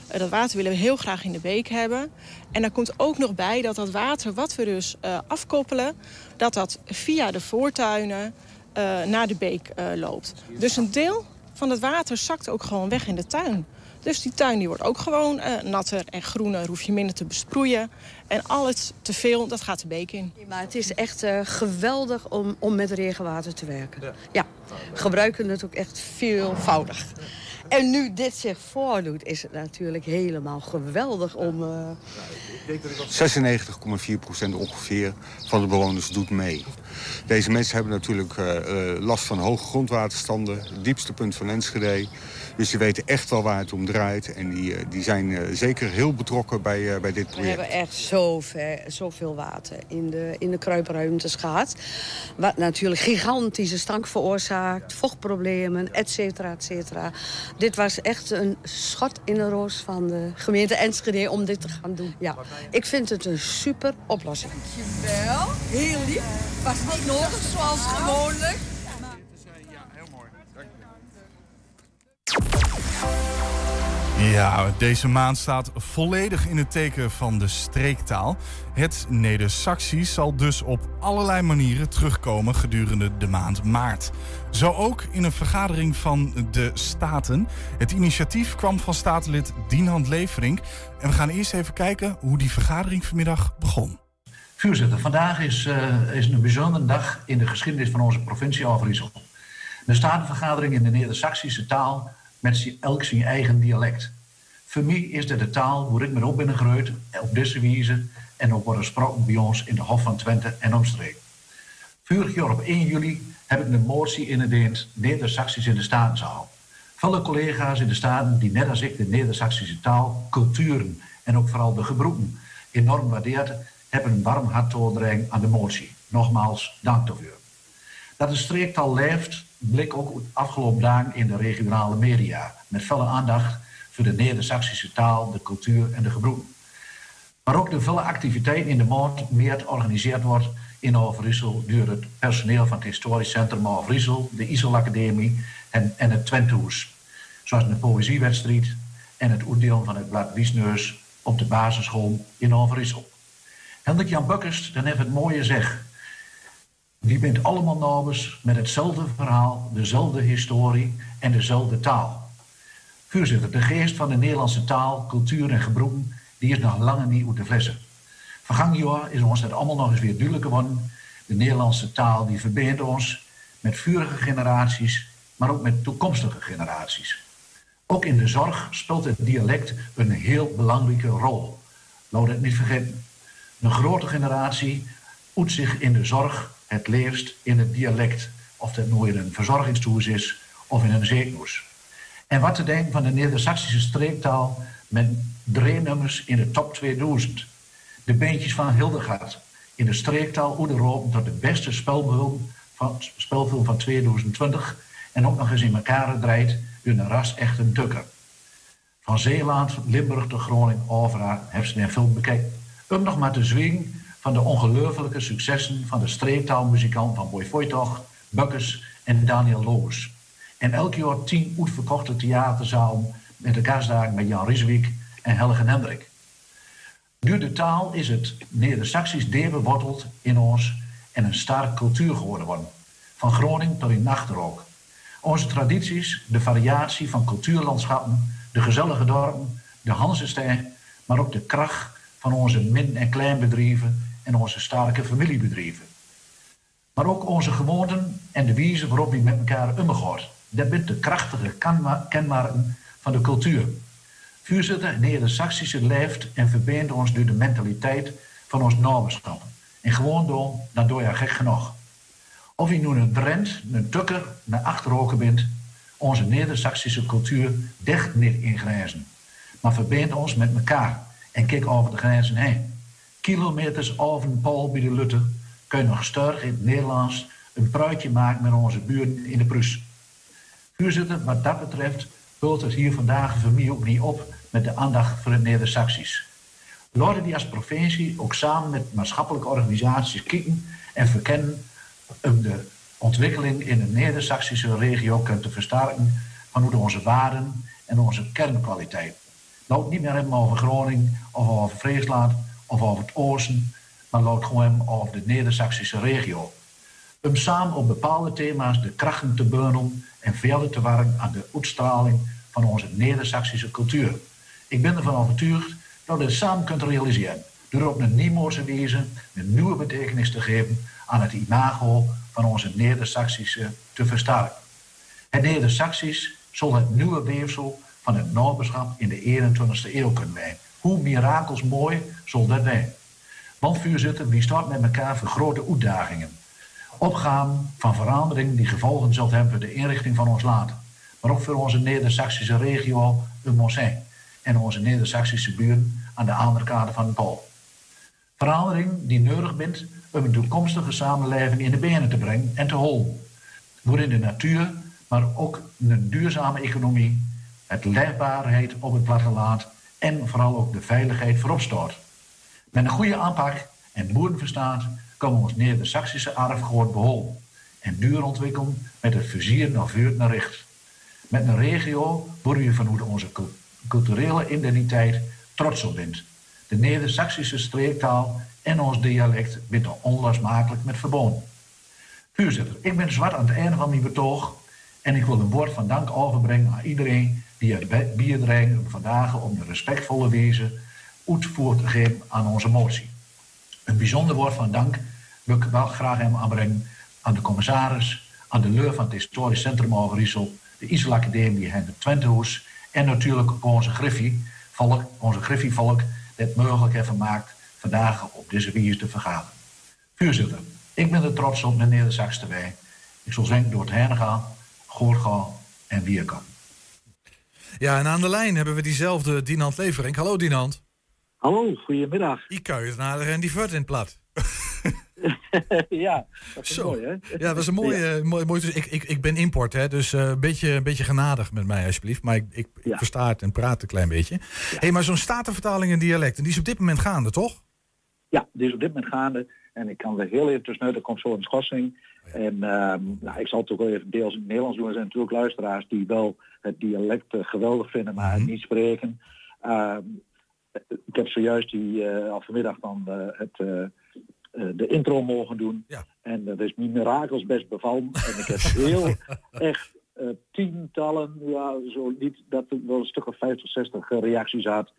Eh, Dat water willen we heel graag in de beek hebben. En daar komt ook nog bij dat dat water wat we dus eh, afkoppelen... dat dat via de voortuinen eh, naar de beek eh, loopt. Dus een deel van het water zakt ook gewoon weg in de tuin. Dus die tuin die wordt ook gewoon eh, natter en groener. Hoef je minder te besproeien. En al het te veel, dat gaat de beek in. Maar het is echt eh, geweldig om, om met regenwater te werken. Ja. gebruiken het ook echt veelvoudig. En nu dit zich voordoet, is het natuurlijk helemaal geweldig om... Uh... 96,4% ongeveer van de bewoners doet mee. Deze mensen hebben natuurlijk uh, last van hoge grondwaterstanden. Het diepste punt van Enschede. Dus die weten echt wel waar het om draait. En die, die zijn zeker heel betrokken bij, bij dit project. We hebben echt zoveel, zoveel water in de, in de kruipruimtes gehad. Wat natuurlijk gigantische stank veroorzaakt. Vochtproblemen, et cetera, et cetera. Dit was echt een schot in de roos van de gemeente Enschede om dit te gaan doen. Ja, ik vind het een super oplossing. Dankjewel. Heel lief. Was niet nodig zoals gewoonlijk. Ja, deze maand staat volledig in het teken van de streektaal. Het Neder-Saxisch zal dus op allerlei manieren terugkomen gedurende de maand maart. Zo ook in een vergadering van de Staten. Het initiatief kwam van statenlid Dienhand Leverink. En we gaan eerst even kijken hoe die vergadering vanmiddag begon. Voorzitter, vandaag is, uh, is een bijzondere dag in de geschiedenis van onze provincie Overijssel. De Statenvergadering in de Neder-Saxische taal met elk zijn eigen dialect. Voor mij is dit de taal waar ik me op ben op deze wijze en ook wordt gesproken bij ons in de Hof van Twente en omstreek. Vorig jaar op 1 juli heb ik een motie ingediend Neder-Saxisch in de Statenzaal. Vele collega's in de Staten die net als ik de Neder-Saxische taal, culturen en ook vooral de gebroeken enorm waardeert, hebben een warm hart aan de motie. Nogmaals, dank daarvoor. Dat de streektaal leeft, blik ook afgelopen dagen in de regionale media. Met volle aandacht voor de Neder-Saxische taal, de cultuur en de gebroeken. Maar ook de vele activiteiten in de maand meer georganiseerd wordt in Overijssel door het personeel van het Historisch Centrum Overijssel, de Isel Academie en, en het Twentehoes. Zoals de poëziewedstrijd en het oordeel van het blad Wiesneus op de basisschool in Overijssel. Hendrik Jan Bukkers, dan heeft het mooie zeg. Wie bent allemaal nabers met hetzelfde verhaal, dezelfde historie en dezelfde taal. Voorzitter, de geest van de Nederlandse taal, cultuur en gebroeken, die is nog lange niet uit de flessen. Vergangen jaar is ons dat allemaal nog eens weer duidelijk geworden. De Nederlandse taal die verbindt ons met vurige generaties, maar ook met toekomstige generaties. Ook in de zorg speelt het dialect een heel belangrijke rol. Laat het niet vergeten. Een grote generatie oet zich in de zorg het leerst in het dialect. Of dat nu in een verzorgingstoes is of in een ziekenhuis. En wat te denken van de Neder-Saxische streektaal met drie nummers in de top 2000. De beentjes van Hildegard in de streektaal Oederopen tot de beste spelfilm van, spelfilm van 2020. En ook nog eens in elkaar draait door een ras een tukker. Van Zeeland, Limburg tot Groningen, overal heeft ze een film bekeken. Om nog maar te zwingen van de ongelooflijke successen van de streektaalmuzikant van Boy Voitoch, Bukkers en Daniel Loos. En elk jaar tien uitverkochte theaterzalen met de gastdagen met Jan Rieswijk en Helge Hendrik. Nu de taal is het Neder-Saxisch deurbeworteld in ons en een sterke cultuur geworden. Worden. Van Groningen tot in Nachtrook. Onze tradities, de variatie van cultuurlandschappen, de gezellige dorpen, de Hansestijl, maar ook de kracht van onze min- en kleinbedrijven en onze sterke familiebedrijven. Maar ook onze gewoonten en de wijze waarop we met elkaar omgaan. Dat bent de krachtige kenmerken van de cultuur. Voorzitter, Neder-Saxische leeft en verbindt ons door de mentaliteit van ons naberschap. En gewoon door, dan doe je gek genoeg. Of je nu een Drent, een Tukker, een Achterhoeken bent, onze Neder-Saxische cultuur dicht niet in grenzen. Maar verbindt ons met elkaar en kijk over de grenzen heen. Kilometers over een pool bij de Lutte kun je nog sterk in het Nederlands een pruitje maken met onze buren in de Prus. Voorzitter, wat dat betreft vult het hier vandaag voor mij ook niet op met de aandacht voor het Neder-Saxisch. Laten die als provincie ook samen met maatschappelijke organisaties kijken en verkennen om de ontwikkeling in de Neder-Saxische regio te versterken van hoe onze waarden en onze kernkwaliteit. Laat niet meer hebben over Groningen of over Friesland of over het Oosten, maar laat gewoon over de Neder-Saxische regio. Om samen op bepaalde thema's de krachten te bundelen en verder te werken aan de uitstraling van onze Neder-Saxische cultuur. Ik ben ervan overtuigd dat we dit samen kunt realiseren. Door op een nieuwe wijze een nieuwe betekenis te geven aan het imago van onze Neder-Saxische te versterken. Het Neder-Saxisch zal het nieuwe weefsel van het naberschap in de 21ste eeuw kunnen zijn. Hoe mirakels mooi zal dat zijn? Want voorzitter, wie staat met elkaar voor grote uitdagingen. Opgaan van verandering die gevolgen zult hebben voor de inrichting van ons land. Maar ook voor onze Neder-Saxische regio, de Mossijn. En onze Neder-Saxische buren aan de andere kant van de Pool. Verandering die nodig bent om een toekomstige samenleving in de benen te brengen en te houden. Waarin de natuur, maar ook een duurzame economie, het leefbaarheid op het platteland en vooral ook de veiligheid voorop staat. Met een goede aanpak en boerenverstaat komen ons neer de Saksische erfgoed behouden en duur ontwikkelen met het vizier naar vuur naar recht. Met een regio waar u vanuit onze culturele identiteit trots op bent. De Neder-Saxische streektaal en ons dialect bent er onlosmakelijk met verbonden. Voorzitter, ik ben zwart aan het einde van mijn betoog en ik wil een woord van dank overbrengen aan iedereen bijdragen vandaag om de respectvolle wezen uitvoer te geven aan onze motie. Een bijzonder woord van dank wil ik wel graag hem aanbrengen aan de commissaris, aan de leur van het historisch centrum Overijssel, de Isel Academie en de Twentehoes en natuurlijk ook onze Griffie, volk, onze Griffievolk, dat mogelijk heeft gemaakt vandaag op deze wijze te vergaderen. Voorzitter, ik ben er trots op meneer de Saks. Ik zal zeggen door het heen gaan, en weer kan. Ja, en aan de lijn hebben we diezelfde Dinant Levering. Hallo Dinant. Hallo, goedemiddag. Ik kan je nader en die vert in plat. [LAUGHS] ja, dat is Zo. mooi hè? Ja, dat was een mooie... mooie, mooie ik, ik, ik ben import, hè, dus eh, een, beetje, een beetje genadig met mij alsjeblieft. Maar ik, ik, ik versta het en praat een klein beetje. hey, maar zo'n statenvertaling in dialect, en die is op dit moment gaande, toch? Ja, die is op dit moment gaande. En ik kan er heel even tussenuit, er komt zo een schorsing. En ehm, nou, ik zal ook wel even deels in het Nederlands doen. Er zijn natuurlijk luisteraars die wel het dialect eh, geweldig vinden, maar het niet spreken. Ehm, ik heb zojuist die eh, al vanmiddag dan eh, het, de intro mogen doen. En dat is mijn mirakels best bevallen. En ik heb [LAUGHS] heel echt tientallen, ja, zo niet, dat er wel een stuk of 50, 60 reacties had.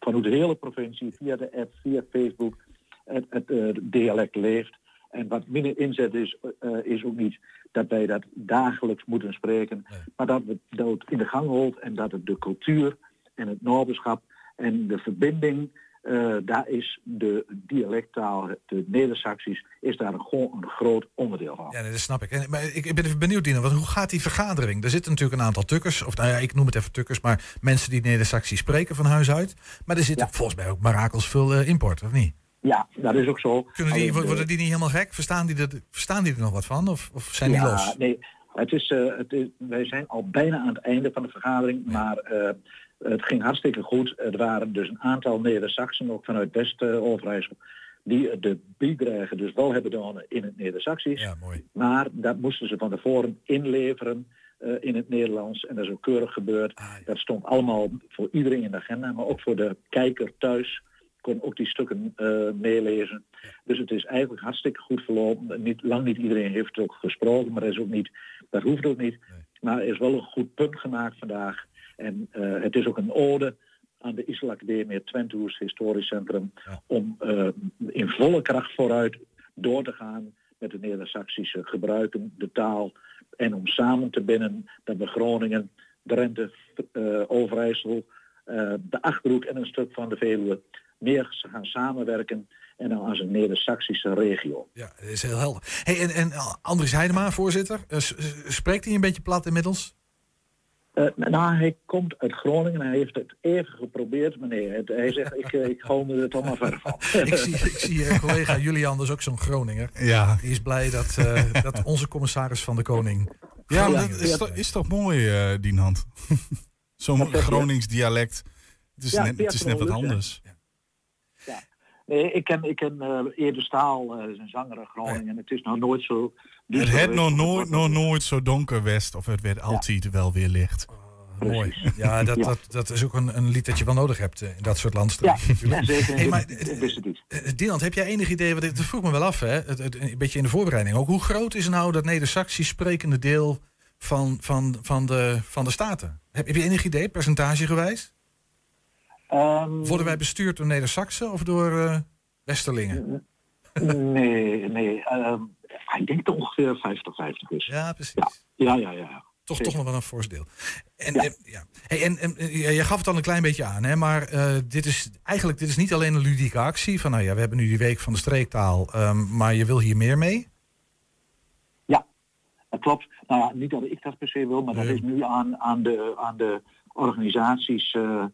Vanuit de hele provincie, via de app, via Facebook. Het, het dialect leeft. En wat minder inzet is, eh, is ook niet dat wij dat dagelijks moeten spreken. Maar dat het in de gang holt en dat het de cultuur en het naberschap en de verbinding, eh, daar is de dialecttaal, de Neder-Saxisch, is daar een, gewoon een groot onderdeel van. Ja, nee, dat snap ik. En, maar ik, ik ben even benieuwd, Dina, want hoe gaat die vergadering? Er zitten natuurlijk een aantal tukkers, of nou ja, ik noem het even tukkers, maar mensen die Neder-Saxisch spreken van huis uit. Maar er zitten volgens mij ook mirakels veel eh, import, of niet? Ja, dat is ook zo. Kunnen die, Alleen, worden eh, die niet helemaal gek? Verstaan die, er, verstaan die er nog wat van? Of, of zijn die ja, los? Nee, het is, eh, het is, wij zijn al bijna aan het einde van de vergadering, maar eh, het ging hartstikke goed. Er waren dus een aantal Neder-Saxen, ook vanuit West-Overijssel, die de bijdrage dus wel hebben gedaan in het Neder-Saxisch. Ja, mooi. Maar dat moesten ze van tevoren inleveren eh, in het Nederlands. En dat is ook keurig gebeurd. Ah, Dat stond allemaal voor iedereen in de agenda, maar ook voor de kijker thuis kon ook die stukken eh, meelezen. Dus het is eigenlijk hartstikke goed verlopen. Niet, lang niet iedereen heeft ook gesproken, maar dat, is ook niet, dat hoeft ook niet. Maar er is wel een goed punt gemaakt vandaag. En eh, het is ook een ode aan de Isla Academie, het Twentehoes Historisch Centrum, om eh, in volle kracht vooruit door te gaan met de Neder-Saxische gebruiken, de taal, en om samen te binnen dat we Groningen, Drenthe, eh, Overijssel, de Achterhoek en een stuk van de Veluwe meer gaan samenwerken en dan als een Neder-Saxische regio. Ja, dat is heel helder. Hey, en, en Andries Heidema, voorzitter, eh, spreekt hij een beetje plat inmiddels? Eh, nou, hij komt uit Groningen en hij heeft het even geprobeerd, meneer. Hij zegt, ik, eh, ik hou me er toch maar ver van. [LAUGHS] ik zie, ik zie eh, collega Julian, dus ook zo'n Groninger. Ja. Die is blij dat, eh, dat onze commissaris van de Koning... Ja, maar dat is, toch, is toch mooi, eh Dienhand? [LAUGHS] Zo'n? Gronings dialect. Het is, Ja, net, het is net wat anders. Nee, ik ken, ik ken eh Eerde Staal, eh, is een zanger Groningen. Het is nog nooit zo... Het het nog nooit, nog nooit zo donker west, of het werd altijd wel weer licht. Mooi. [LAUGHS] Ja, dat, Dat, dat is ook een, een lied dat je wel nodig hebt eh, in dat soort landstreken. [LAUGHS] Ja, zeker. Hey, maar, eh, Dylan, heb jij enig idee, want dat vroeg me wel af, hè? Het, het- een beetje in de voorbereiding ook. Hoe groot is nou dat Neder-Saxisch sprekende deel van, van, van, de, van de Staten? Heb, heb je enig idee, percentagegewijs? Ehm, Worden wij bestuurd door Neder-Saxen of door eh, Westerlingen? Nee, nee. ehm, ik denk dat ongeveer 50-50 is. Ja, precies. Ja, ja, ja. ja. Toch, zeker. toch nog wel een fors deel. En, ja. En, ja. Hey, en, je gaf het al een klein beetje aan, hè, maar eh, dit is eigenlijk dit is niet alleen een ludieke actie. Van nou ja, we hebben nu die week van de streektaal, um, maar je wil hier meer mee? Ja, dat klopt. Nou ja, niet dat ik dat per se wil, maar nee. dat is nu aan, aan, de, aan de organisaties uh,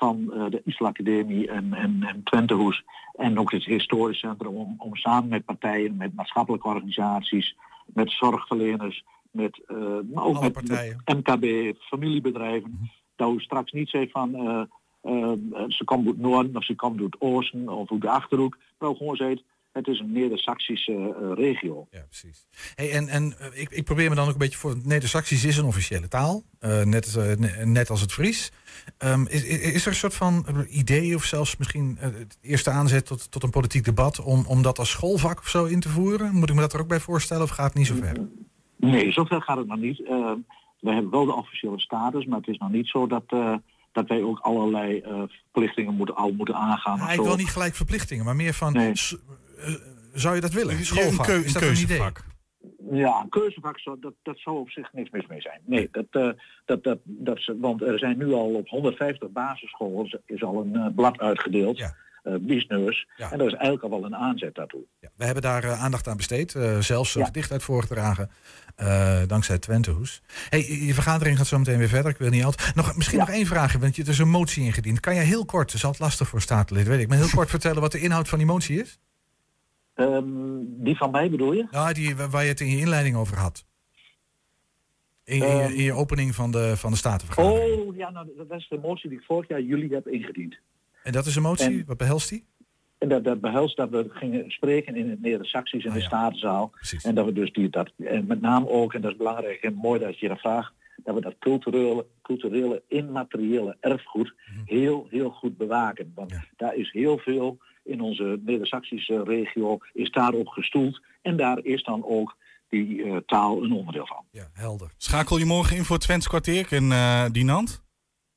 van uh, de Isla Academie en, en, en Twentehoes en ook het historisch centrum om, om samen met partijen, met maatschappelijke organisaties, met zorgverleners, met, uh, maar ook met, met, MKB, familiebedrijven, mm-hmm. dat u straks niet zegt van ze komt uit het noorden of ze komt uit het oosten of uit de achterhoek, maar gewoon zegt het is een Neder-Saxische uh, regio. Ja, precies. Hey, en en uh, ik, ik, probeer me dan ook een beetje voor. Neder-Saxisch is een officiële taal, uh, net, net als het Fries. Um, is, is, er een soort van idee of zelfs misschien het eerste aanzet tot, tot een politiek debat om, om dat als schoolvak of zo in te voeren? Moet ik me dat er ook bij voorstellen of gaat het niet zo ver? Nee, zover gaat het nog niet. we hebben wel de officiële status, maar het is nog niet zo dat dat wij ook allerlei uh, verplichtingen moeten, al moeten aangaan. Ja, ik wil niet gelijk verplichtingen, maar meer van, nee. Uh, zou je dat willen? Schoolvak, een, keu is dat een keuzevak? Een ja, een keuzevak, zou, dat, dat zou op zich niks mis mee zijn. Nee, dat, uh, dat, dat, dat, want er zijn nu al op 150 basisscholen is al een blad uitgedeeld. Ja. Uh, business. Ja. En dat is eigenlijk al wel een aanzet daartoe. Ja, we hebben daar uh, aandacht aan besteed. Uh, zelfs een ja. gedicht uit voorgedragen. dankzij Twentehoes. Hey, je vergadering gaat zo meteen weer verder. Ik wil niet altijd. Nog, misschien nog één vraag. Want je er is een motie ingediend. Kan jij heel kort, is altijd lastig voor statenlid, weet ik. Maar heel kort [LAUGHS] vertellen wat de inhoud van die motie is? Um, die van mij bedoel je? Ja, die waar je het in je inleiding over had. In, in, je, in je opening van de, van de Statenvergadering. Oh, ja, nou, dat is de motie die ik vorig jaar juli heb ingediend. En dat is een motie? En, Wat behelst die? En dat, dat behelst dat we gingen spreken in het Neder-Saxisch in ah, de ja. Statenzaal. Precies. En dat we dus die, dat, en met name ook, en dat is belangrijk en mooi dat je dat vraagt, dat we dat culturele, culturele immateriële erfgoed mm-hmm. heel, heel goed bewaken. Want ja. daar is heel veel in onze Neder-Saxische regio, is daarop gestoeld. En daar is dan ook die uh, taal een onderdeel van. Ja, helder. Schakel je morgen in voor het Twents kwartier in uh, Dinant?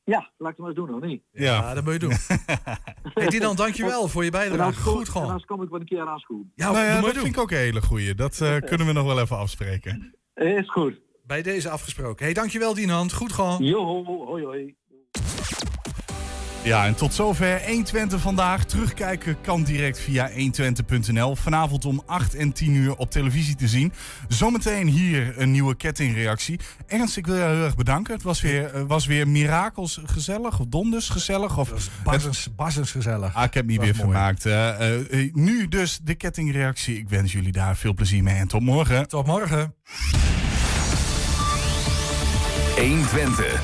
Ja, laat ik het maar eens doen, of niet? Ja, ja dat moet je doen. [LAUGHS] hey, Dinan, dankjewel voor je bijdrage. Goed gewoon. Anders kom ik wel een keer aanschoen. Ja, nou ja, dat vind ik ook een hele goeie. Dat uh, kunnen we nog wel even afspreken. Is goed. Bij deze afgesproken. hey, dankjewel Dinan. Goed gewoon. Jo, hoi hoi. Ja, en tot zover 120 vandaag. Terugkijken kan direct via 120.nl. Vanavond om 8 en 10 uur op televisie te zien. Zometeen hier een nieuwe kettingreactie. Ernst, ik wil jou heel erg bedanken. Het was weer, uh, was weer mirakels gezellig of donders gezellig. Of bassens, bassens gezellig. Ah, ik heb me weer mooi. vermaakt. Uh, uh, nu dus de kettingreactie. Ik wens jullie daar veel plezier mee en tot morgen. Tot morgen. 120.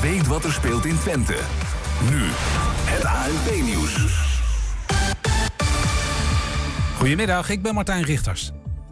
Weet wat er speelt in Twente. Nu, het ANP-nieuws. Goedemiddag, ik ben Martijn Richters.